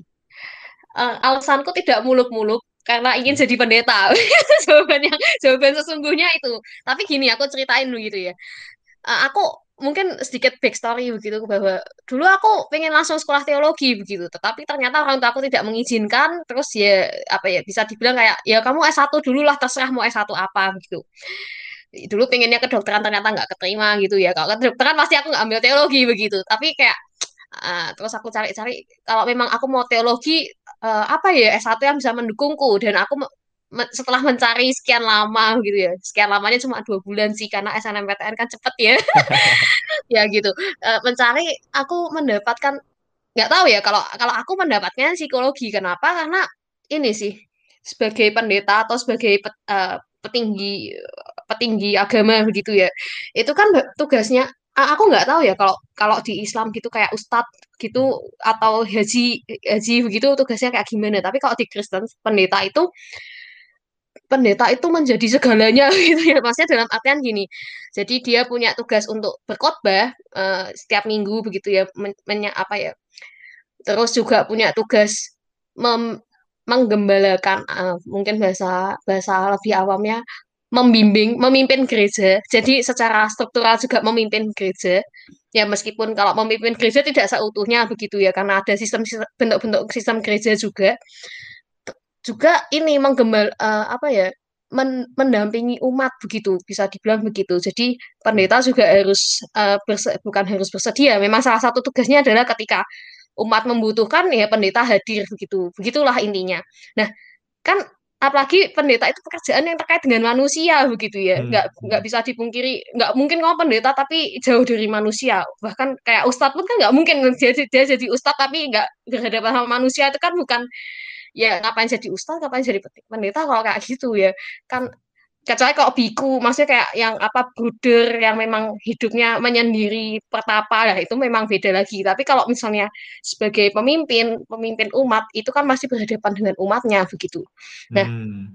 [SPEAKER 1] Uh, alasanku tidak muluk-muluk karena ingin hmm. jadi pendeta. jawaban yang jawaban sesungguhnya itu. Tapi gini aku ceritain dulu gitu ya. Uh, aku mungkin sedikit backstory begitu bahwa dulu aku pengen langsung sekolah teologi begitu tetapi ternyata orang tua aku tidak mengizinkan terus ya apa ya bisa dibilang kayak ya kamu S1 dulu lah terserah mau S1 apa gitu dulu pengennya kedokteran ternyata nggak keterima gitu ya. Kalau kedokteran pasti aku nggak ambil teologi begitu. Tapi kayak uh, terus aku cari-cari kalau memang aku mau teologi uh, apa ya S1 yang bisa mendukungku. Dan aku me setelah mencari sekian lama gitu ya. Sekian lamanya cuma dua bulan sih karena SNMPTN kan cepet ya. Ya gitu. Uh, mencari aku mendapatkan nggak tahu ya kalau kalau aku mendapatkan psikologi. Kenapa? Karena ini sih sebagai pendeta atau sebagai pet, uh, petinggi petinggi agama begitu ya. Itu kan tugasnya aku nggak tahu ya kalau kalau di Islam gitu kayak ustadz gitu atau haji haji begitu tugasnya kayak gimana. Tapi kalau di Kristen pendeta itu pendeta itu menjadi segalanya gitu ya. Maksudnya dalam artian gini jadi dia punya tugas untuk berkhotbah uh, setiap minggu begitu ya men, men apa ya terus juga punya tugas mem, menggembalakan uh, mungkin bahasa bahasa lebih awamnya membimbing, memimpin gereja. Jadi secara struktural juga memimpin gereja. Ya meskipun kalau memimpin gereja tidak seutuhnya begitu ya, karena ada sistem bentuk-bentuk sistem gereja juga. Juga ini menggembal uh, apa ya? Men, mendampingi umat begitu bisa dibilang begitu. Jadi pendeta juga harus uh, bukan harus bersedia. Memang salah satu tugasnya adalah ketika umat membutuhkan ya pendeta hadir begitu. Begitulah intinya. Nah, kan apalagi pendeta itu pekerjaan yang terkait dengan manusia begitu ya. Hmm. nggak nggak bisa dipungkiri. Nggak mungkin kamu pendeta tapi jauh dari manusia. Bahkan kayak ustadz pun kan nggak mungkin jadi dia jadi ustadz tapi nggak berhadapan sama manusia itu kan bukan ya ngapain jadi ustadz ngapain jadi pendeta kalau kayak gitu ya. Kan kecuali kalau biku maksudnya kayak yang apa bruder yang memang hidupnya menyendiri pertapa ya itu memang beda lagi tapi kalau misalnya sebagai pemimpin pemimpin umat itu kan masih berhadapan dengan umatnya begitu nah hmm.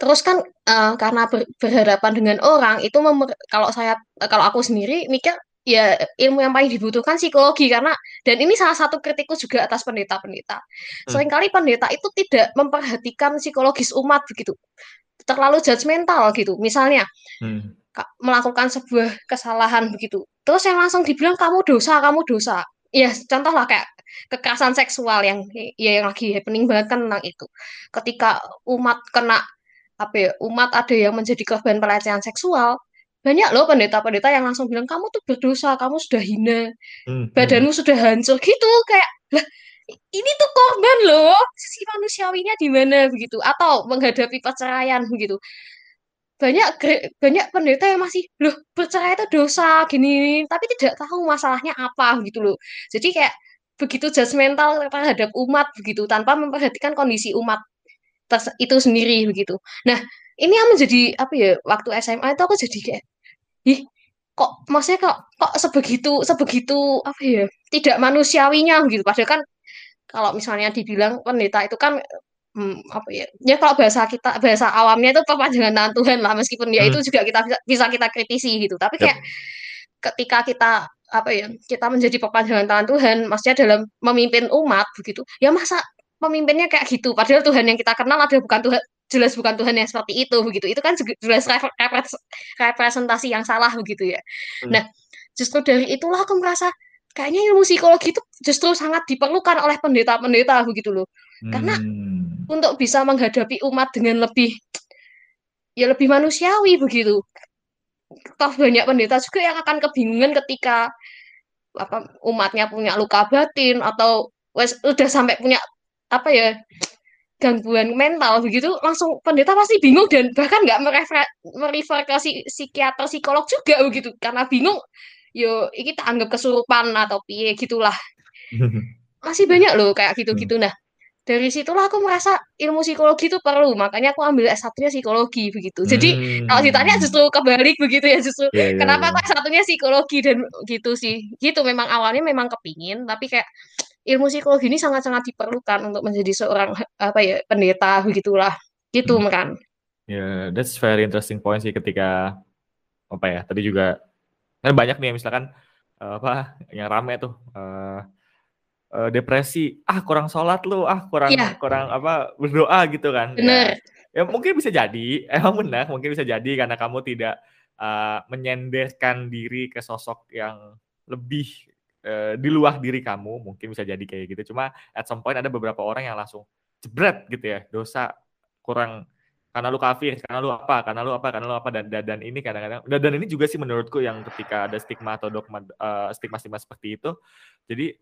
[SPEAKER 1] terus kan uh, karena ber, berhadapan dengan orang itu memer, kalau saya kalau aku sendiri mikir ya ilmu yang paling dibutuhkan psikologi karena dan ini salah satu kritikus juga atas pendeta-pendeta. Hmm. Seringkali pendeta itu tidak memperhatikan psikologis umat begitu terlalu judgmental gitu. Misalnya hmm. melakukan sebuah kesalahan begitu, terus yang langsung dibilang kamu dosa, kamu dosa. Ya contoh lah kayak kekerasan seksual yang ya yang lagi happening banget kan tentang itu. Ketika umat kena apa ya, umat ada yang menjadi korban pelecehan seksual, banyak loh pendeta-pendeta yang langsung bilang kamu tuh berdosa, kamu sudah hina, hmm, badanmu hmm. sudah hancur gitu kayak lah ini tuh korban loh sisi manusiawinya di mana begitu. Atau menghadapi perceraian begitu. Banyak banyak pendeta yang masih loh perceraian itu dosa gini tapi tidak tahu masalahnya apa gitu loh. Jadi kayak begitu judgmental terhadap umat begitu. Tanpa memperhatikan kondisi umat itu sendiri begitu. Nah ini yang menjadi apa ya waktu SMA itu aku jadi kayak ih kok maksudnya kok kok sebegitu sebegitu apa ya tidak manusiawinya gitu padahal kan kalau misalnya dibilang pendeta itu kan hmm, apa ya ya kalau bahasa kita bahasa awamnya itu perpanjangan tangan Tuhan lah meskipun ya
[SPEAKER 2] Hmm.
[SPEAKER 1] itu juga kita bisa, bisa kita kritisi gitu tapi
[SPEAKER 2] Yep.
[SPEAKER 1] kayak ketika kita apa ya kita menjadi perpanjangan tangan Tuhan maksudnya dalam memimpin umat begitu ya masa pemimpinnya kayak gitu padahal Tuhan yang kita kenal adalah bukan Tuhan jelas bukan Tuhan yang seperti itu begitu itu kan jelas rep- repres- representasi yang salah begitu ya
[SPEAKER 3] Hmm.
[SPEAKER 1] nah justru dari itulah aku merasa kayaknya ilmu psikologi itu justru sangat diperlukan oleh pendeta-pendeta begitu loh Karena-
[SPEAKER 2] Hmm.
[SPEAKER 1] untuk bisa menghadapi umat dengan lebih ya lebih manusiawi begitu. Toh banyak pendeta juga yang akan kebingungan ketika apa umatnya punya luka batin atau wes udah sampai punya apa ya gangguan mental begitu langsung pendeta pasti bingung dan bahkan nggak merefer merefer ke si- psikiater psikolog juga begitu karena bingung yo ini tak anggap kesurupan atau piye gitulah masih banyak loh kayak gitu-gitu. Nah, dari situlah aku merasa ilmu psikologi itu perlu, makanya aku ambil S1-nya psikologi begitu. Jadi kalau ditanya justru kebalik begitu ya, justru
[SPEAKER 2] Hmm. Iya, iya,
[SPEAKER 1] kenapa kok S1-nya psikologi dan gitu sih. Gitu memang awalnya memang kepingin, tapi kayak ilmu psikologi ini sangat-sangat diperlukan untuk menjadi seorang apa ya pendeta begitulah. Gitu
[SPEAKER 2] Hmm.
[SPEAKER 1] kan.
[SPEAKER 2] Ya, that's very interesting point sih ketika apa ya tadi juga kan banyak nih misalkan eh, apa yang rame tuh eh, eh, depresi. Ah kurang sholat lu ah kurang
[SPEAKER 1] Iya.
[SPEAKER 2] kurang apa berdoa gitu kan. Ya.
[SPEAKER 1] Bener.
[SPEAKER 2] ya mungkin bisa jadi emang benar mungkin bisa jadi karena kamu tidak uh, menyenderkan diri ke sosok yang lebih uh, di luar diri kamu. Mungkin bisa jadi kayak gitu. Cuma at some point ada beberapa orang yang langsung jebret gitu ya dosa kurang karena lu kafir karena lu apa karena lu apa karena lu apa dan dan, dan ini kadang-kadang dan, dan ini juga sih menurutku yang ketika ada stigma atau dogma uh, stigma-stigma seperti itu. Jadi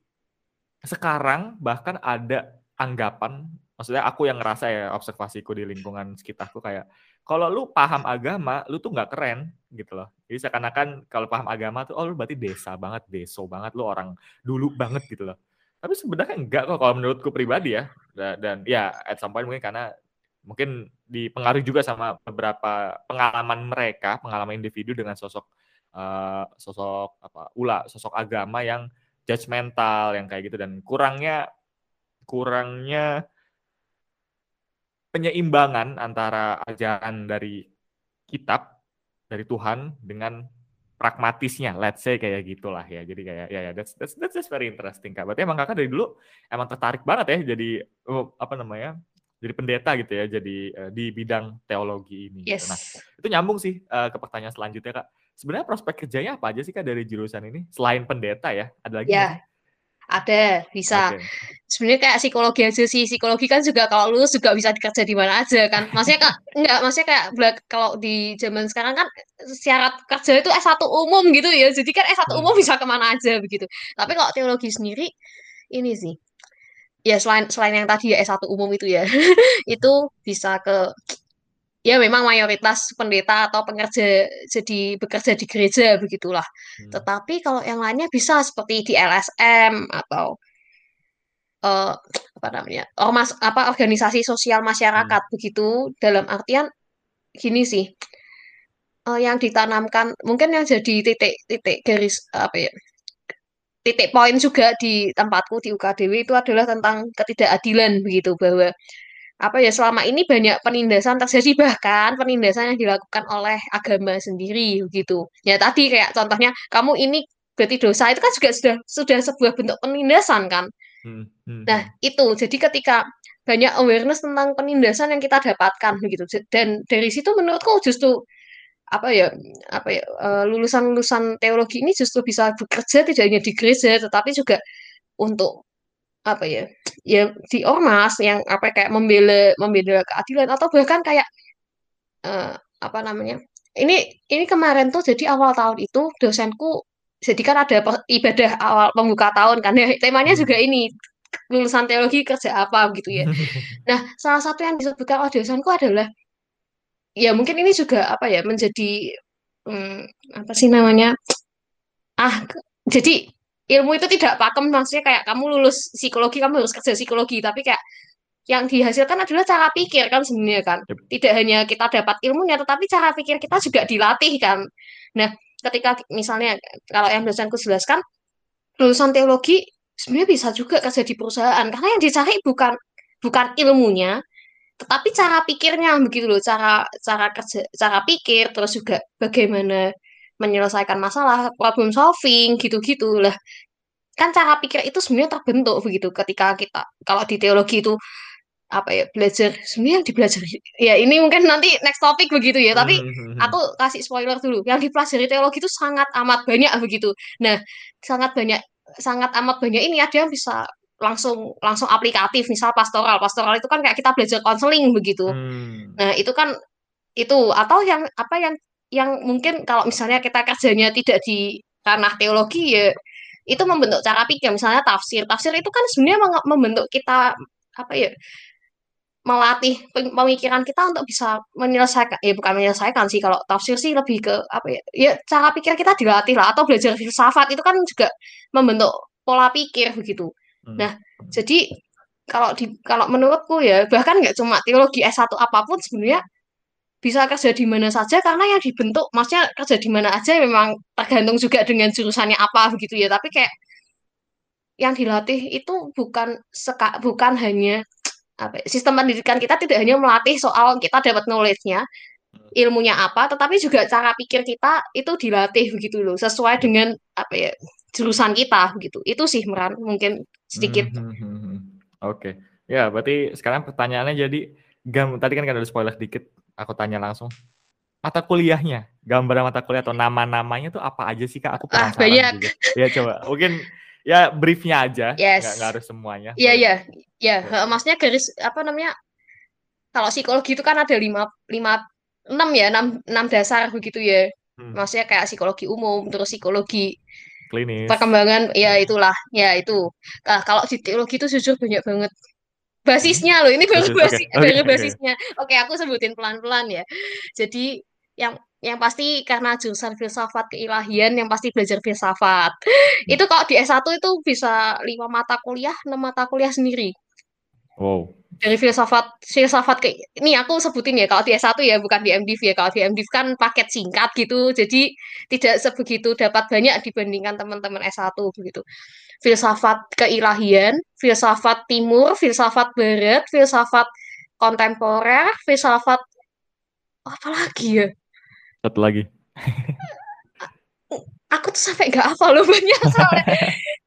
[SPEAKER 2] sekarang bahkan ada anggapan maksudnya aku yang ngerasa ya observasiku di lingkungan sekitarku kayak kalau lu paham agama lu tuh nggak keren gitu loh. Jadi seakan-akan kalau paham agama tuh oh lu berarti desa banget deso banget lu orang dulu banget gitu loh. Tapi sebenarnya enggak kok kalau menurutku pribadi ya. Dan, dan ya at some point mungkin karena mungkin dipengaruhi juga sama beberapa pengalaman mereka pengalaman individu dengan sosok uh, sosok apa ula sosok agama yang judgmental yang kayak gitu. Dan kurangnya kurangnya penyeimbangan antara ajaran dari kitab dari Tuhan dengan pragmatisnya. Let's say kayak gitulah ya. Jadi kayak ya ya that's that's that's very interesting kak. Berarti emang kakak dari dulu emang tertarik banget ya jadi oh, apa namanya jadi pendeta gitu ya jadi uh, di bidang teologi ini
[SPEAKER 1] Yes.
[SPEAKER 2] gitu. nah itu nyambung sih uh, ke pertanyaan selanjutnya kak sebenarnya prospek kerjanya apa aja sih kak dari jurusan ini selain pendeta ya ada lagi
[SPEAKER 1] Ya, ada bisa.
[SPEAKER 2] Oke.
[SPEAKER 1] sebenarnya kayak psikologi aja sih psikologi kan juga kalau lulus juga bisa dikerja di mana aja kan maksudnya kak enggak maksudnya kayak belak- kalau di zaman sekarang kan syarat kerja itu S1 umum gitu ya jadi kan S1
[SPEAKER 2] Hmm.
[SPEAKER 1] umum bisa ke mana aja begitu tapi kalau teologi sendiri ini sih ya selain selain yang tadi ya S1 umum itu ya. Itu bisa ke ya memang mayoritas pendeta atau pengerja jadi bekerja di gereja begitulah.
[SPEAKER 2] Hmm.
[SPEAKER 1] tetapi kalau yang lainnya bisa seperti di LSM atau eh, apa namanya ormas apa organisasi sosial masyarakat begitu. Dalam artian gini sih eh, yang ditanamkan mungkin yang jadi titik-titik garis apa ya titik poin juga di tempatku di UKDW itu adalah tentang ketidakadilan begitu bahwa apa ya selama ini banyak penindasan terjadi bahkan penindasan yang dilakukan oleh agama sendiri gitu ya tadi kayak contohnya kamu ini berarti dosa itu kan juga sudah sudah sebuah bentuk penindasan kan
[SPEAKER 2] Hmm, hmm,
[SPEAKER 1] Nah, itu. Jadi ketika banyak awareness tentang penindasan yang kita dapatkan begitu. Dan dari situ menurutku justru apa ya apa ya eh, lulusan-lulusan teologi ini justru bisa bekerja tidak hanya di gereja tetapi juga untuk apa ya ya di ormas yang apa kayak membela membela keadilan atau bahkan kayak eh, apa namanya ini ini kemarin tuh jadi awal tahun itu dosenku jadi kan ada ibadah awal pembuka tahun kan ya temanya
[SPEAKER 2] Hmm.
[SPEAKER 1] juga ini lulusan teologi kerja apa gitu ya Nah, salah satu yang disebutkan oleh dosenku adalah ya mungkin ini juga apa ya menjadi hmm, apa sih namanya? Ah, jadi ilmu itu tidak pakem maksudnya kayak kamu lulus psikologi kamu harus kerja psikologi tapi kayak yang dihasilkan adalah cara pikir kan sebenarnya kan.
[SPEAKER 2] Yep.
[SPEAKER 1] Tidak hanya kita dapat ilmunya, tetapi cara pikir kita juga dilatih kan. Nah, ketika misalnya kalau yang dosenku jelaskan, lulusan teologi sebenarnya bisa juga kerja di perusahaan karena yang dicari bukan bukan ilmunya, tetapi cara pikirnya begitu loh, cara cara kerja, cara pikir, terus juga bagaimana menyelesaikan masalah, problem solving gitu-gitu lah. Kan cara pikir itu sebenarnya terbentuk begitu ketika kita kalau di teologi itu apa ya belajar sebenarnya yang dipelajari ya ini mungkin nanti next topik begitu ya tapi
[SPEAKER 2] Hmm,
[SPEAKER 1] aku kasih spoiler dulu. Yang dipelajari teologi itu sangat amat banyak begitu. Nah sangat banyak sangat amat banyak ini ada yang bisa langsung langsung aplikatif. Misal pastoral. Pastoral itu kan kayak kita belajar konseling begitu.
[SPEAKER 2] Hmm.
[SPEAKER 1] nah itu kan itu. Atau yang apa yang yang mungkin kalau misalnya kita kerjanya tidak di ranah teologi ya itu membentuk cara pikir. Misalnya tafsir. Tafsir itu kan sebenarnya membentuk kita apa ya melatih pem- pemikiran kita untuk bisa menyelesaikan ya bukan menyelesaikan sih. Kalau tafsir sih lebih ke apa ya ya cara pikir kita dilatih lah. Atau belajar filsafat. Itu kan juga membentuk pola pikir begitu
[SPEAKER 2] Hmm.
[SPEAKER 1] nah jadi kalau di kalau menurutku ya bahkan nggak cuma teologi S1 apa pun sebenarnya bisa kerja di mana saja karena yang dibentuk maksudnya kerja di mana aja memang tergantung juga dengan jurusannya apa begitu ya. Tapi kayak yang dilatih itu bukan seka, bukan hanya apa ya, sistem pendidikan kita tidak hanya melatih soal kita dapat knowledge-nya ilmunya apa tetapi juga cara pikir kita itu dilatih begitu loh sesuai dengan apa ya jurusan kita begitu. Itu sih Meran mungkin sedikit
[SPEAKER 2] Hmm, hmm, hmm, hmm. Oke. Ya, berarti sekarang pertanyaannya jadi gam tadi kan kan ada spoiler dikit, aku tanya langsung. Mata kuliahnya, gambaran mata kuliah atau nama-namanya tuh apa aja sih Kak? Aku
[SPEAKER 1] Ah,
[SPEAKER 2] penasaran
[SPEAKER 1] banyak.
[SPEAKER 2] juga. Ya coba, mungkin ya briefnya aja,
[SPEAKER 1] Yes.
[SPEAKER 2] nggak, nggak harus semuanya.
[SPEAKER 1] Iya
[SPEAKER 2] Boleh.
[SPEAKER 1] iya ya eh, maksudnya garis apa namanya kalau psikologi itu kan ada lima lima enam ya enam enam dasar begitu ya
[SPEAKER 2] Hmm,
[SPEAKER 1] maksudnya kayak psikologi umum terus psikologi
[SPEAKER 2] klinis.
[SPEAKER 1] perkembangan ya
[SPEAKER 2] Hmm.
[SPEAKER 1] itulah ya itu nah, kalau di teologi itu jujur banyak banget basisnya loh ini baru
[SPEAKER 2] Basis, oke,
[SPEAKER 1] baru
[SPEAKER 2] oke.
[SPEAKER 1] basisnya oke aku sebutin pelan-pelan ya jadi yang yang pasti karena jurusan filsafat keilahian yang pasti belajar filsafat
[SPEAKER 2] Hmm.
[SPEAKER 1] itu kalau di S1 itu bisa lima mata kuliah enam mata kuliah sendiri
[SPEAKER 2] Wow.
[SPEAKER 1] Dari filsafat filsafat ke ini aku sebutin ya kalau di S1 ya bukan di MDiv ya. Kalau di MDiv kan paket singkat gitu jadi tidak sebegitu dapat banyak dibandingkan teman-teman S1 begitu filsafat keilahian filsafat timur filsafat barat filsafat kontemporer filsafat apa lagi ya?
[SPEAKER 2] Satu lagi.
[SPEAKER 1] aku tuh sampai nggak hafal loh banyak soalnya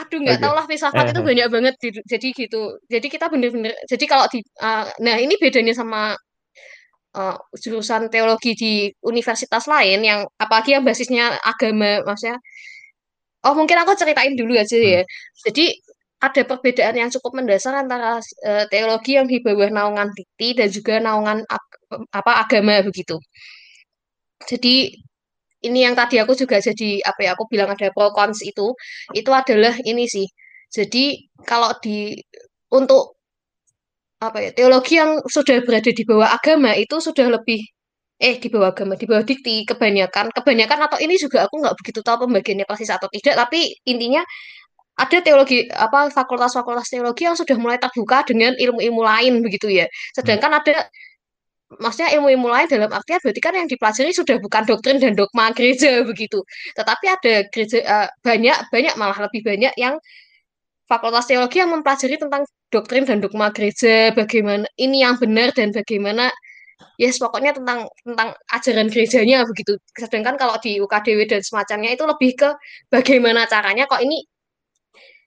[SPEAKER 1] aduh nggak
[SPEAKER 2] Oke.
[SPEAKER 1] tau lah filsafat itu
[SPEAKER 2] Eh,
[SPEAKER 1] banyak banget Jadi- gitu. Jadi kita bener-bener jadi kalau di uh, nah ini bedanya sama uh, jurusan teologi di universitas lain yang apalagi yang basisnya agama maksudnya. Oh mungkin aku ceritain dulu aja
[SPEAKER 2] Hmm.
[SPEAKER 1] ya jadi ada perbedaan yang cukup mendasar antara uh, teologi yang di bawah naungan dikti dan juga naungan ag- apa agama begitu. Jadi ini yang tadi aku juga jadi apa ya aku bilang ada pro cons itu itu adalah ini sih. Jadi kalau di untuk apa ya teologi yang sudah berada di bawah agama itu sudah lebih eh di bawah agama di bawah dikti kebanyakan kebanyakan atau ini juga aku nggak begitu tahu pembagiannya persis atau tidak tapi intinya ada teologi apa fakultas-fakultas teologi yang sudah mulai terbuka dengan ilmu-ilmu lain begitu ya. Sedangkan ada maksudnya ilmu-ilmu lain dalam artian berarti kan yang dipelajari sudah bukan doktrin dan dogma gereja begitu. Tetapi ada gereja eh, banyak banyak malah lebih banyak yang fakultas teologi yang mempelajari tentang doktrin dan dogma gereja bagaimana ini yang benar dan bagaimana yes pokoknya tentang tentang ajaran gerejanya begitu. Sedangkan kalau di UKDW dan semacamnya itu lebih ke bagaimana caranya kok ini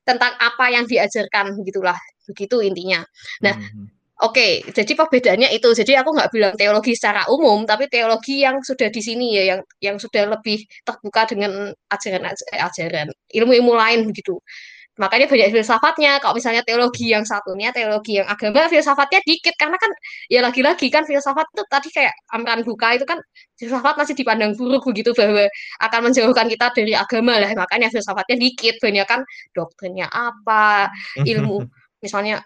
[SPEAKER 1] tentang apa yang diajarkan begitulah begitu intinya. Nah
[SPEAKER 2] Hmm.
[SPEAKER 1] Oke, jadi perbedaannya itu. Jadi aku nggak bilang teologi secara umum, tapi teologi yang sudah di sini ya, yang yang sudah lebih terbuka dengan ajaran eh, ilmu-ilmu lain begitu. Makanya banyak filsafatnya. Kalau misalnya teologi yang satunya, teologi yang agama, filsafatnya dikit. Karena kan ya lagi-lagi kan filsafat itu tadi kayak Amran Buka itu kan filsafat masih dipandang buruk begitu bahwa akan menjauhkan kita dari agama lah. Makanya filsafatnya dikit. Banyak kan doktrinnya apa, ilmu misalnya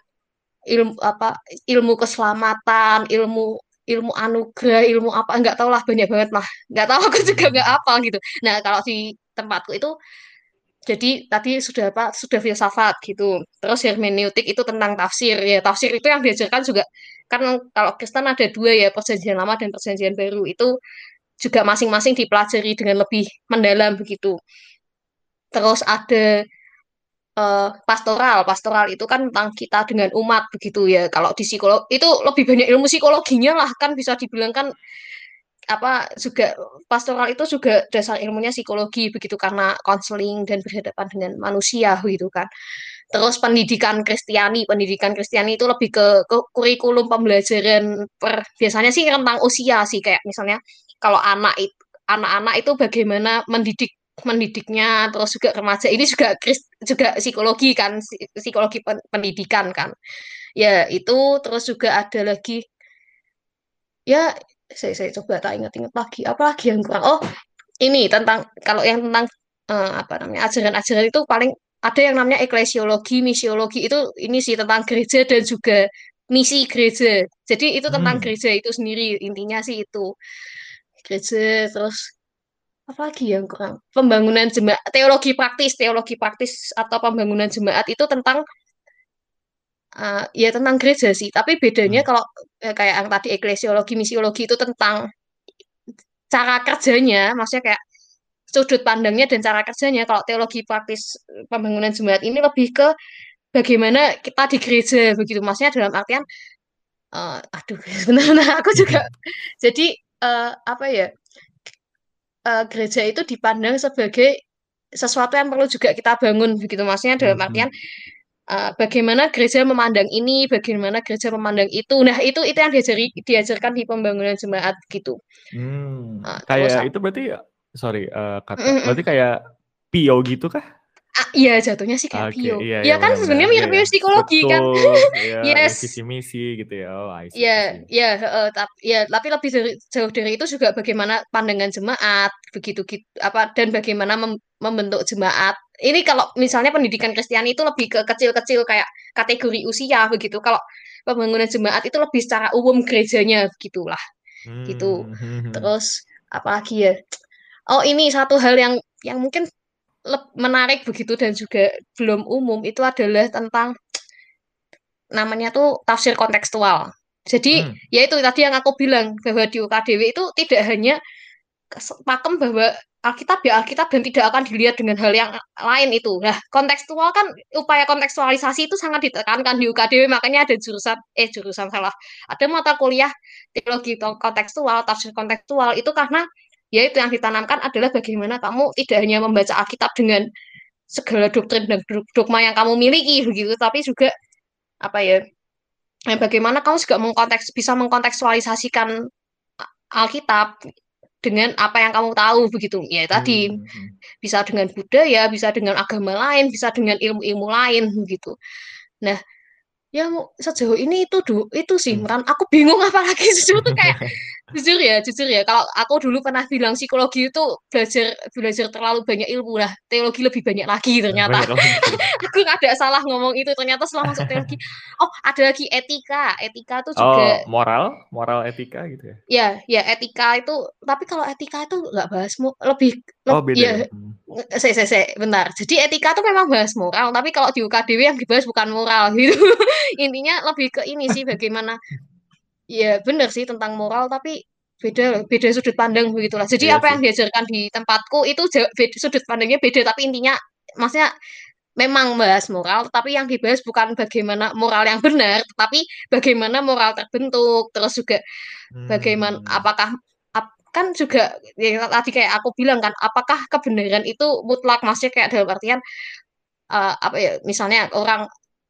[SPEAKER 1] ilmu apa ilmu keselamatan ilmu ilmu anugerah ilmu apa nggak tahu lah banyak banget lah nggak tahu aku juga nggak apa gitu nah kalau di tempatku itu Jadi tadi sudah apa? Sudah filsafat gitu. Terus hermeneutik itu tentang tafsir ya. Tafsir itu yang diajarkan juga kan kalau Kristen ada dua ya, perjanjian lama dan perjanjian baru. Itu juga masing-masing dipelajari dengan lebih mendalam begitu. Terus ada uh, pastoral. Pastoral itu kan tentang kita dengan umat begitu ya. Kalau di psikolog itu lebih banyak ilmu psikologinya lah kan bisa dibilang kan apa juga pastoral itu juga dasar ilmunya psikologi begitu karena konseling dan berhadapan dengan manusia gitu kan. Terus pendidikan Kristiani, pendidikan Kristiani itu lebih ke, ke kurikulum pembelajaran per biasanya sih tentang usia sih kayak misalnya kalau anak itu anak-anak itu bagaimana mendidik mendidiknya terus juga remaja. Ini juga juga psikologi kan psikologi pendidikan kan. Ya itu terus juga ada lagi. Ya saya saya coba tak ingat-ingat lagi. Apa lagi yang kurang? Oh ini tentang kalau yang tentang uh, apa namanya ajaran-ajaran itu paling ada yang namanya eklesiologi misiologi. Itu ini sih tentang gereja dan juga misi gereja. Jadi itu tentang hmm. gereja itu sendiri. Intinya sih itu. Gereja terus apa lagi yang kurang pembangunan jemaat teologi praktis teologi praktis atau pembangunan jemaat itu tentang uh, ya tentang gereja sih. Tapi bedanya hmm. kalau ya, kayak yang tadi eklesiologi misiologi itu tentang cara kerjanya maksudnya kayak sudut pandangnya dan cara kerjanya. Kalau teologi praktis pembangunan jemaat ini lebih ke bagaimana kita di gereja begitu. Maksudnya dalam artian uh, aduh sebenarnya aku juga jadi uh, apa ya uh, gereja itu dipandang sebagai sesuatu yang perlu juga kita bangun begitu maksudnya dalam hmm, artian uh, bagaimana gereja memandang ini, bagaimana gereja memandang itu. Nah, itu itu yang diajari diajarkan di pembangunan jemaat gitu.
[SPEAKER 2] Hmm, uh, kayak terus, itu berarti sorry uh, kata mm, berarti kayak PO gitu kah?
[SPEAKER 1] Ah, iya jatuhnya sih kayak okay, Pio. Iya, ya, ya kan sebenarnya mirip-mirip iya, psikologi kan. Betul, kan.
[SPEAKER 2] ya, yes. Visi misi gitu ya. Oh,
[SPEAKER 1] I see. Iya, iya, uh, tapi ya tapi lebih dari, jauh dari itu juga bagaimana pandangan jemaat begitu gitu apa dan bagaimana mem, membentuk jemaat. Ini kalau misalnya pendidikan Kristiani itu lebih ke kecil-kecil kayak kategori usia begitu. Kalau pembangunan jemaat itu lebih secara umum gerejanya begitulah. Hmm. Gitu. Hmm, hmm. Terus apalagi ya? Oh, ini satu hal yang yang mungkin menarik begitu dan juga belum umum itu adalah tentang namanya tuh tafsir kontekstual. Jadi hmm. ya itu tadi yang aku bilang bahwa di UKDW itu tidak hanya pakem bahwa Alkitab ya Alkitab dan tidak akan dilihat dengan hal yang lain itu. Nah, kontekstual kan upaya kontekstualisasi itu sangat ditekankan di UKDW makanya ada jurusan eh jurusan salah. Ada mata kuliah teologi kontekstual, tafsir kontekstual itu karena ya itu yang ditanamkan adalah bagaimana kamu tidak hanya membaca Alkitab dengan segala doktrin dan dogma yang kamu miliki begitu, tapi juga apa ya, ya bagaimana kamu juga mengkonteks bisa mengkontekstualisasikan Alkitab dengan apa yang kamu tahu begitu ya tadi hmm. hmm. bisa dengan budaya bisa dengan agama lain bisa dengan ilmu-ilmu lain begitu nah ya sejauh ini itu du, itu sih hmm. aku bingung apa lagi jujur tuh kayak jujur ya jujur ya. Kalau aku dulu pernah bilang psikologi itu belajar belajar terlalu banyak ilmu lah. Teologi lebih banyak lagi ternyata. aku ada salah ngomong itu. Ternyata setelah masuk teologi oh ada lagi etika. Etika itu juga
[SPEAKER 2] oh, moral? Moral etika gitu ya?
[SPEAKER 1] Ya ya etika itu tapi kalau etika itu nggak bahas lebih oh, beda. ya saya saya saya benar jadi etika itu memang bahas moral tapi kalau di UKDW yang dibahas bukan moral gitu. Intinya lebih ke ini sih bagaimana ya benar sih tentang moral tapi beda beda sudut pandang begitulah jadi yeah, apa sih. yang diajarkan di tempatku itu beda, sudut pandangnya beda tapi intinya maksudnya memang bahas moral tapi yang dibahas bukan bagaimana moral yang benar tapi bagaimana moral terbentuk terus juga hmm. bagaimana apakah kan juga ya, tadi kayak aku bilang kan apakah kebenaran itu mutlak maksudnya kayak dalam artian uh, apa ya misalnya orang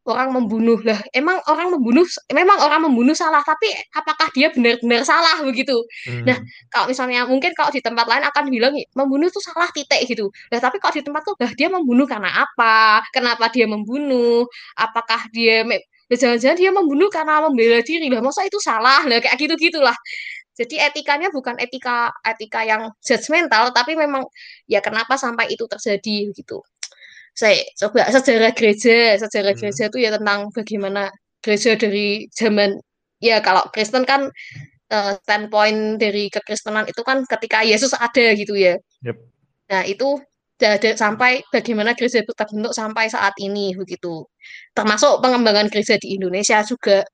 [SPEAKER 1] orang membunuh. Lah emang orang membunuh memang orang membunuh salah tapi apakah dia benar-benar salah begitu? Hmm. nah kalau misalnya mungkin kalau di tempat lain akan bilang membunuh itu salah titik gitu. Nah tapi kalau di tempatku lah dia membunuh karena apa? Kenapa dia membunuh? Apakah dia jangan-jangan dia membunuh karena membela diri. Lah masa itu salah? Lah kayak gitu gitulah jadi etikanya bukan etika etika yang judgmental tapi memang ya kenapa sampai itu terjadi gitu. Saya coba sejarah gereja, sejarah hmm. gereja itu ya tentang bagaimana gereja dari zaman ya kalau Kristen kan uh, standpoint dari kekristenan itu kan ketika Yesus ada gitu ya. Yep. Nah, itu dari sampai bagaimana gereja itu terbentuk sampai saat ini begitu. Termasuk pengembangan gereja di Indonesia juga.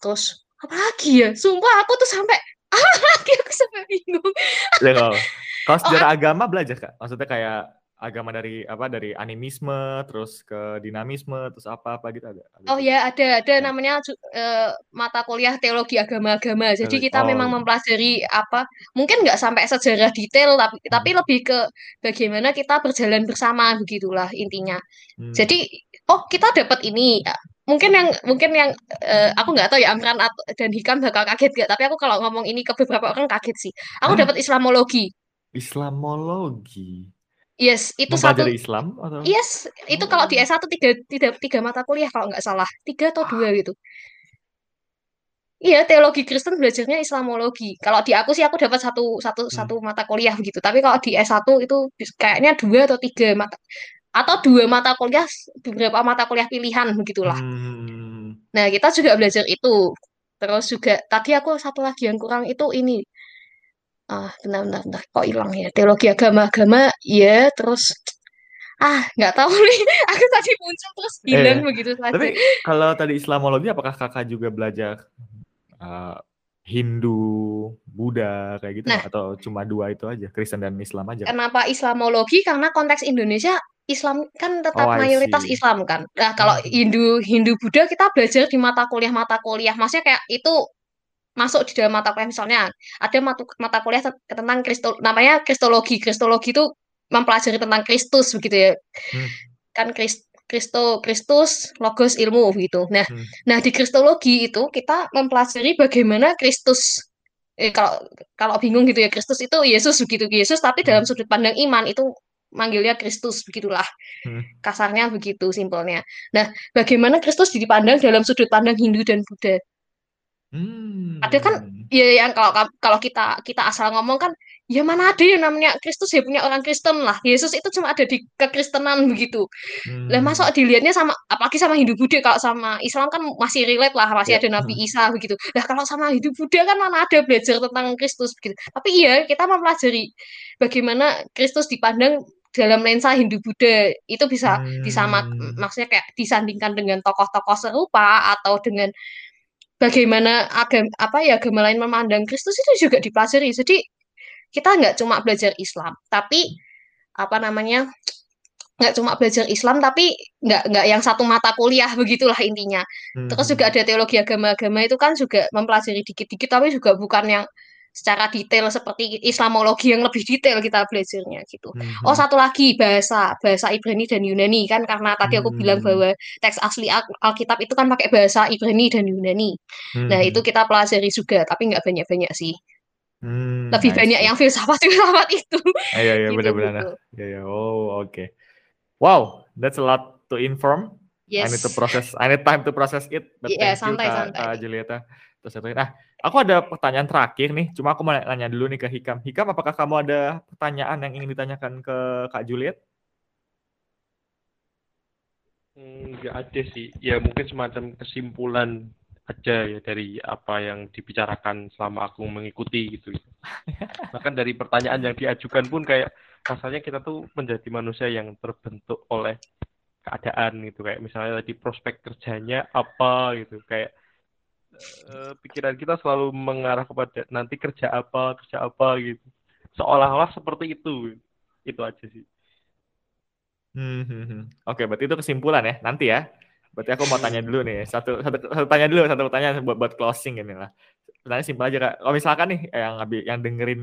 [SPEAKER 1] Terus apa lagi ya? Sumpah aku tuh sampai ah lagi aku sampai bingung.
[SPEAKER 2] Ya, kalau kalau
[SPEAKER 1] Oh,
[SPEAKER 2] sejarah agama belajar kak, maksudnya kayak agama dari apa dari animisme terus ke dinamisme terus apa apa gitu ada. ada
[SPEAKER 1] Oh ya ada ada
[SPEAKER 2] Ya.
[SPEAKER 1] namanya eh, mata kuliah teologi agama-agama. Jadi kita
[SPEAKER 2] oh,
[SPEAKER 1] memang
[SPEAKER 2] iya.
[SPEAKER 1] mempelajari apa mungkin nggak sampai sejarah detail tapi tapi
[SPEAKER 2] Hmm.
[SPEAKER 1] lebih ke bagaimana kita berjalan bersama begitulah intinya.
[SPEAKER 2] Hmm.
[SPEAKER 1] Jadi oh kita dapat ini mungkin yang mungkin yang eh, aku nggak tahu ya Amran dan Hikam bakal kaget gak tapi aku kalau ngomong ini ke beberapa orang kaget sih. Aku dapat Islamologi.
[SPEAKER 2] Islamologi
[SPEAKER 1] Yes itu satu
[SPEAKER 2] Islam atau?
[SPEAKER 1] Yes, itu kalau di
[SPEAKER 2] Oh.
[SPEAKER 1] S1 tiga, tiga, tiga mata kuliah kalau nggak salah. Tiga atau dua gitu. Iya, teologi Kristen belajarnya Islamologi. Kalau di aku sih aku dapat satu satu
[SPEAKER 2] Hmm.
[SPEAKER 1] satu mata kuliah begitu. Tapi kalau di S1 itu kayaknya dua atau tiga mata atau dua mata kuliah, beberapa mata kuliah pilihan begitulah.
[SPEAKER 2] Hmm.
[SPEAKER 1] Nah, kita juga belajar itu. Terus juga tadi aku satu lagi yang kurang itu ini. Ah, bentar, bentar, bentar. Kok hilang ya? Teologi agama-agama, ya. Terus ah nggak tahu nih. Aku tadi muncul terus hilang
[SPEAKER 2] Eh,
[SPEAKER 1] begitu saja.
[SPEAKER 2] Tapi kalau tadi Islamologi apakah kakak juga belajar uh, Hindu, Buddha kayak gitu
[SPEAKER 1] Nah.
[SPEAKER 2] atau cuma dua itu aja Kristen dan Islam aja?
[SPEAKER 1] Kenapa Islamologi? Karena konteks Indonesia Islam kan tetap
[SPEAKER 2] Oh,
[SPEAKER 1] mayoritas
[SPEAKER 2] see.
[SPEAKER 1] Islam kan. Nah, kalau
[SPEAKER 2] Hmm.
[SPEAKER 1] Hindu Hindu Buddha kita belajar di mata kuliah-mata kuliah. Maksudnya kayak itu masuk di dalam mata kuliah misalnya ada mata mata kuliah te- tentang Kristo namanya Kristologi. Kristologi itu mempelajari tentang Kristus begitu ya.
[SPEAKER 2] Hmm.
[SPEAKER 1] Kan Kris- Kristo Kristus logos ilmu gitu. Nah,
[SPEAKER 2] Hmm.
[SPEAKER 1] nah di Kristologi itu kita mempelajari bagaimana Kristus eh, kalau kalau bingung gitu ya Kristus itu Yesus begitu Yesus tapi dalam
[SPEAKER 2] Hmm.
[SPEAKER 1] sudut pandang iman itu manggilnya Kristus begitulah
[SPEAKER 2] Hmm.
[SPEAKER 1] kasarnya begitu simpelnya. Nah, bagaimana Kristus dipandang dalam sudut pandang Hindu dan Buddha?
[SPEAKER 2] Hmm.
[SPEAKER 1] Ada kan ya yang kalau kalau kita kita asal ngomong kan ya mana ada yang namanya Kristus ya punya orang Kristen lah. Yesus itu cuma ada di kekristenan begitu. Lah
[SPEAKER 2] Hmm.
[SPEAKER 1] masa dilihatnya sama apalagi sama Hindu Buddha kalau sama Islam kan masih relate lah masih
[SPEAKER 2] Ya.
[SPEAKER 1] ada Nabi Isa begitu. Lah kalau sama Hindu Buddha kan mana ada belajar tentang Kristus begitu. Tapi iya kita mempelajari bagaimana Kristus dipandang dalam lensa Hindu Buddha itu bisa disamak
[SPEAKER 2] Hmm.
[SPEAKER 1] maksudnya kayak disandingkan dengan tokoh-tokoh serupa atau dengan bagaimana agama apa ya agama lain memandang Kristus itu juga dipelajari. Jadi kita nggak cuma belajar Islam, tapi apa namanya nggak cuma belajar Islam tapi nggak nggak yang satu mata kuliah begitulah intinya. Terus
[SPEAKER 2] Hmm.
[SPEAKER 1] juga ada teologi agama-agama itu kan juga mempelajari dikit-dikit tapi juga bukan yang secara detail seperti Islamologi yang lebih detail kita belajarnya gitu.
[SPEAKER 2] Hmm.
[SPEAKER 1] Oh satu lagi bahasa bahasa Ibrani dan Yunani kan karena tadi aku bilang
[SPEAKER 2] Hmm.
[SPEAKER 1] bahwa teks asli Al- Alkitab itu kan pakai bahasa Ibrani dan Yunani. Nah
[SPEAKER 2] Hmm.
[SPEAKER 1] itu kita pelajari juga tapi nggak banyak-banyak sih.
[SPEAKER 2] Hmm,
[SPEAKER 1] Lebih
[SPEAKER 2] I
[SPEAKER 1] banyak yang filsafat filsafat itu.
[SPEAKER 2] Ah, Iya, iya,
[SPEAKER 1] Gitu,
[SPEAKER 2] benar-benar.
[SPEAKER 1] gitu.
[SPEAKER 2] Iya, iya. Oh, oke. Wow, that's a lot to inform. I need
[SPEAKER 1] Yes.
[SPEAKER 2] to process. I need time to process it. But
[SPEAKER 1] Iya,
[SPEAKER 2] thank you
[SPEAKER 1] santai,
[SPEAKER 2] Kak,
[SPEAKER 1] santai.
[SPEAKER 2] Kak Julieta. Terus itu. Nah, aku ada pertanyaan terakhir nih. Cuma aku mau nanya dulu nih ke Hikam. Hikam, apakah kamu ada pertanyaan yang ingin ditanyakan ke Kak Juliet?
[SPEAKER 3] Enggak ada sih. Ya mungkin semacam kesimpulan aja ya dari apa yang dibicarakan selama aku mengikuti gitu. Bahkan dari pertanyaan yang diajukan pun kayak rasanya kita tuh menjadi manusia yang terbentuk oleh keadaan gitu kayak misalnya tadi prospek kerjanya apa gitu kayak eh, pikiran kita selalu mengarah kepada nanti kerja apa kerja apa gitu seolah-olah seperti itu itu aja sih
[SPEAKER 2] Hmm, hmm, hmm. Oke, berarti itu kesimpulan ya. Nanti ya. Berarti aku mau tanya dulu nih. Satu, satu, satu tanya dulu, satu pertanyaan buat, buat closing ini lah. Sebenarnya simpel aja kak. Kalau misalkan nih yang ngabi- yang dengerin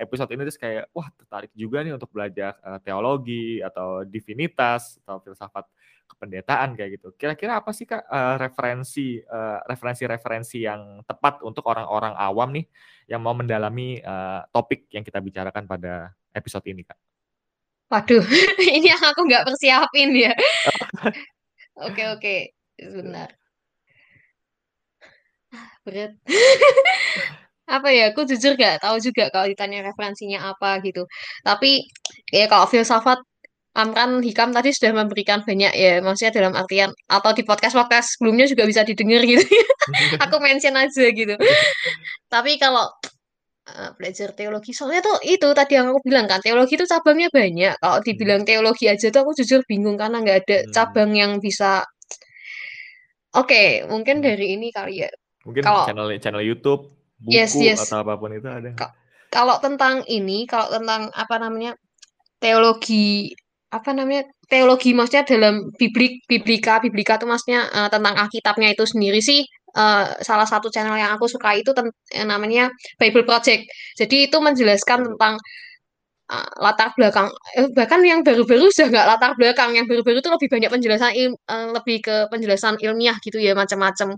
[SPEAKER 2] episode ini terus kayak wah tertarik juga nih untuk belajar eh, teologi atau divinitas atau filsafat kependetaan kayak gitu. Kira-kira apa sih kak eh, referensi eh, referensi-referensi yang tepat untuk orang-orang awam nih yang mau mendalami eh, topik yang kita bicarakan pada episode ini kak?
[SPEAKER 1] Waduh, ini yang aku nggak persiapin ya. Oke oke, sebentar. Ah, Berat. Apa ya? Aku jujur gak tahu juga kalau ditanya referensinya apa gitu. Tapi ya kalau filsafat Amran Hikam tadi sudah memberikan banyak ya, maksudnya dalam artian atau di podcast-podcast sebelumnya juga bisa didengar gitu. Aku mention aja gitu. Tapi kalau Eee, belajar teologi. Soalnya tuh itu tadi yang aku bilang kan, teologi itu cabangnya banyak. Kalau
[SPEAKER 2] Hmm.
[SPEAKER 1] dibilang teologi aja tuh aku jujur bingung karena nggak ada
[SPEAKER 2] Hmm.
[SPEAKER 1] cabang yang bisa Oke, mungkin
[SPEAKER 2] Hmm.
[SPEAKER 1] dari ini kali ya.
[SPEAKER 2] Mungkin
[SPEAKER 1] Kalau
[SPEAKER 2] channel channel YouTube, buku
[SPEAKER 1] Yes yes.
[SPEAKER 2] atau apa pun itu ada?
[SPEAKER 1] Ka kalau tentang ini, kalau tentang apa namanya, teologi apa namanya, teologi maksudnya dalam biblik biblika biblika itu maksudnya, eee, tentang Alkitabnya itu sendiri sih, eee, salah satu channel yang aku suka itu yang namanya Bible Project. Jadi itu menjelaskan tentang, eee, latar belakang eh, bahkan yang baru-baru sudah nggak latar belakang, yang baru-baru itu lebih banyak penjelasan ilm eee, lebih ke penjelasan ilmiah gitu ya, macam-macam.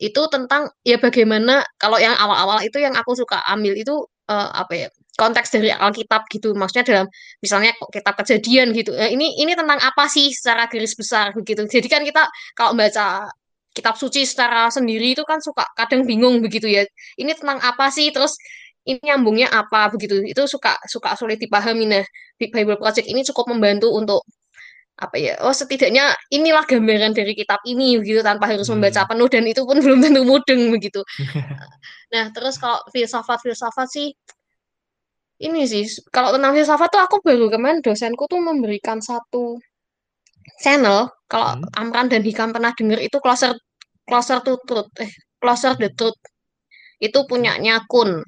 [SPEAKER 1] Itu tentang ya bagaimana kalau yang awal-awal itu yang aku suka ambil itu, eee, apa ya, konteks dari Alkitab gitu. Maksudnya dalam misalnya kitab Kejadian gitu, eee, ini ini tentang apa sih secara garis besar begitu. Jadi kan kita kalau baca kitab suci secara sendiri itu kan suka kadang bingung begitu ya. Ini tentang apa sih? Terus ini nyambungnya apa begitu. Itu suka suka sulit dipahami. Nah, di Bible Project ini cukup membantu untuk apa ya, oh setidaknya inilah gambaran dari kitab ini begitu tanpa harus membaca
[SPEAKER 2] Hmm.
[SPEAKER 1] penuh dan itu pun belum tentu mudeng begitu. Nah, terus kalau filsafat-filsafat sih ini sih, kalau tentang filsafat tuh aku baru kemarin dosenku tuh memberikan satu channel, kalau
[SPEAKER 2] Hmm.
[SPEAKER 1] Amran dan Hikam pernah dengar itu Closer Closer to Truth, eh, Closer the Truth. Itu punyanya Kun.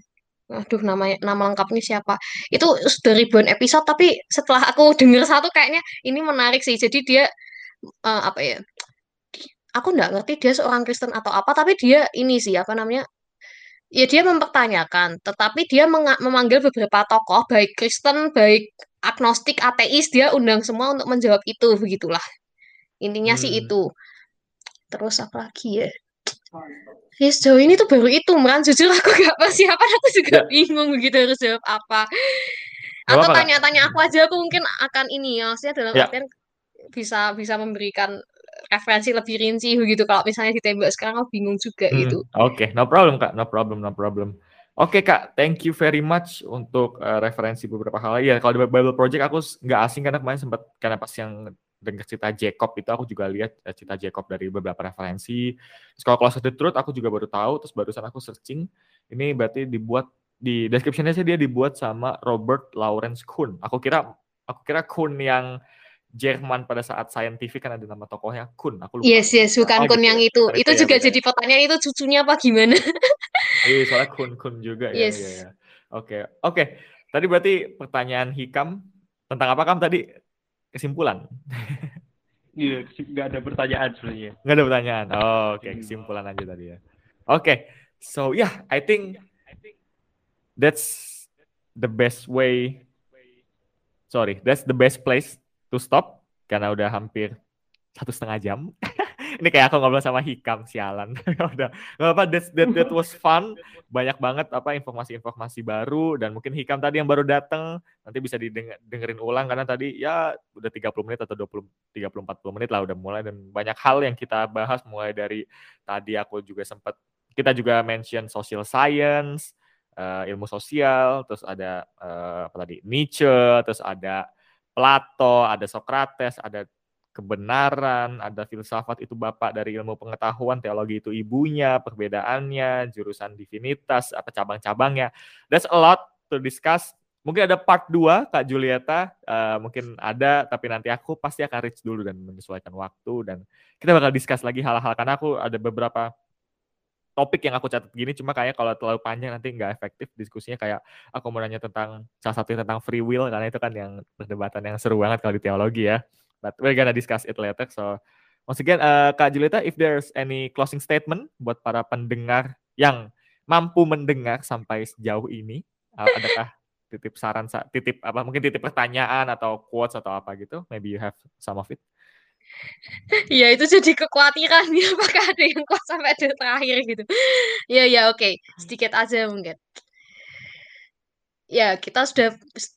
[SPEAKER 1] Aduh namanya nama lengkapnya siapa. Itu sudah ribuan episode tapi setelah aku dengar satu kayaknya ini menarik sih. Jadi dia eee, apa ya, aku nggak ngerti dia seorang Kristen atau apa, tapi dia ini sih, apa namanya, ya dia mempertanyakan, tetapi dia memanggil beberapa tokoh, baik Kristen, baik agnostik, ateis, dia undang semua untuk menjawab itu, begitulah. Intinya sih
[SPEAKER 2] Hmm.
[SPEAKER 1] itu. Terus apa lagi ya? Ya sejauh ini tuh baru itu, Mran. Jujur aku nggak persiapan, aku juga
[SPEAKER 2] Ya.
[SPEAKER 1] bingung begitu harus jawab apa. Atau tanya-tanya aku aja, aku mungkin akan ini ya, maksudnya dalam
[SPEAKER 2] Ya.
[SPEAKER 1] artian bisa bisa memberikan referensi lebih rinci begitu. Kalau misalnya ditembak sekarang aku bingung juga
[SPEAKER 2] Hmm,
[SPEAKER 1] gitu.
[SPEAKER 2] oke, no problem Kak, no problem, no problem. Oke Kak, thank you very much untuk uh, referensi beberapa hal. Ya kalau di Bible Project aku nggak asing karena kemarin sempat karena pas yang dengar cerita Jacob itu aku juga lihat uh, cerita Jacob dari beberapa referensi. Terus kalau Closer to Truth aku juga baru tahu. Terus barusan aku searching, ini berarti dibuat di description-nya sih dia dibuat sama Robert Lawrence Kuhn. Aku kira aku kira Kuhn yang Jerman pada saat scientific kan ada nama tokohnya Kuhn. Aku lupa.
[SPEAKER 1] Yes, yes, bukan
[SPEAKER 2] Oh,
[SPEAKER 1] Kun
[SPEAKER 2] gitu
[SPEAKER 1] yang
[SPEAKER 2] ya.
[SPEAKER 1] itu.
[SPEAKER 2] Bukan
[SPEAKER 1] Itu
[SPEAKER 2] ya,
[SPEAKER 1] juga
[SPEAKER 2] beda ya.
[SPEAKER 1] jadi pertanyaan itu cucunya apa gimana?
[SPEAKER 2] Iya, soalnya kun-kun juga ya.
[SPEAKER 1] Yes.
[SPEAKER 2] Iya, iya. Oke, oke. Tadi berarti pertanyaan Hikam tentang apa Kam tadi? Kesimpulan.
[SPEAKER 3] Iya, nggak ada pertanyaan sebenarnya.
[SPEAKER 2] Nggak ada pertanyaan. Oh, oke,
[SPEAKER 3] Hmm.
[SPEAKER 2] kesimpulan aja tadi ya. Oke. So, yeah, I think that's the best way sorry, that's the best place to stop karena udah hampir satu setengah jam. Ini kayak aku ngobrol sama Hikam sialan. udah nggak apa that, that that was fun. Banyak banget apa informasi-informasi baru dan mungkin Hikam tadi yang baru datang nanti bisa didengerin ulang karena tadi ya udah 30 menit atau 20 30 40 menit lah udah mulai dan banyak hal yang kita bahas mulai dari tadi aku juga sempat kita juga mention social science, eh, ilmu sosial, terus ada eh, apa tadi Nietzsche, terus ada Plato, ada Socrates, ada kebenaran, ada filsafat itu bapak dari ilmu pengetahuan, teologi itu ibunya, perbedaannya, jurusan divinitas, apa cabang-cabangnya. That's a lot to discuss. Mungkin ada part 2 Kak Julieta, eh, mungkin ada tapi nanti aku pasti akan reach dulu dan menyesuaikan waktu dan kita bakal discuss lagi hal-hal karena aku ada beberapa topik yang aku catat gini cuma kayak kalau terlalu panjang nanti nggak efektif diskusinya kayak aku mau nanya tentang salah satunya tentang free will karena itu kan yang perdebatan yang seru banget kalau di teologi ya. But we're gonna discuss it later. So once again uh, Kak Julieta, if there's any closing statement buat para pendengar yang mampu mendengar sampai sejauh ini, uh, adakah titip saran, sa- titip apa mungkin titip pertanyaan atau quotes atau apa gitu? Maybe you have some of it.
[SPEAKER 1] Ya itu jadi kekhawatiran ya apakah ada yang kuat sampai ada terakhir gitu. Ya ya oke, sedikit aja mungkin. Ya, kita sudah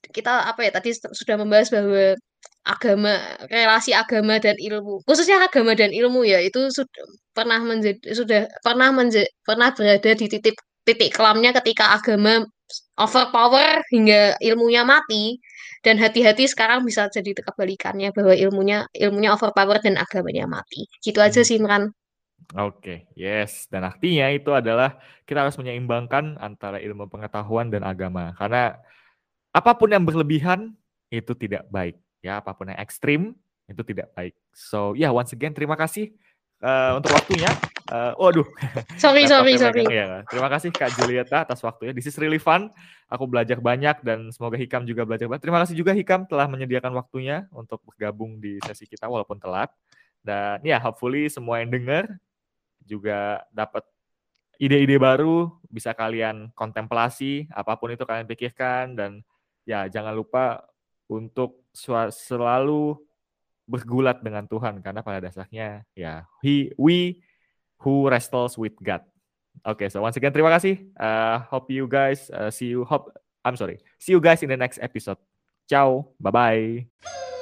[SPEAKER 1] kita apa ya tadi sudah membahas bahwa agama, relasi agama dan ilmu, khususnya agama dan ilmu ya itu sudah pernah menjadi sudah pernah menjadi pernah berada di titik titik kelamnya ketika agama overpower hingga ilmunya mati dan hati-hati sekarang bisa jadi kebalikannya bahwa ilmunya ilmunya overpower dan agamanya mati. Gitu aja
[SPEAKER 2] Hmm.
[SPEAKER 1] sih Imran.
[SPEAKER 2] Oke, yes. Dan artinya itu adalah kita harus menyeimbangkan antara ilmu pengetahuan dan agama. Karena apa pun yang berlebihan itu tidak baik. Ya, apa pun yang ekstrim itu tidak baik. So, ya yeah, once again terima kasih uh, untuk waktunya. Uh, waduh.
[SPEAKER 1] Sorry, sorry, sorry.
[SPEAKER 2] Ya. Terima kasih Kak Julieta atas waktunya. This is really fun. Aku belajar banyak dan semoga Hikam juga belajar banyak. Terima kasih juga Hikam telah menyediakan waktunya untuk bergabung di sesi kita walaupun telat. Dan ya, hopefully semua yang dengar juga dapat ide-ide baru, bisa kalian kontemplasi, apa pun itu kalian pikirkan, dan ya jangan lupa untuk selalu bergulat dengan Tuhan, karena pada dasarnya ya he, we who wrestles with God. Oke, okay, so once again terima kasih. Uh, hope you guys uh, see you. Hope I'm sorry. See you guys in the next episode. Ciao. Bye bye.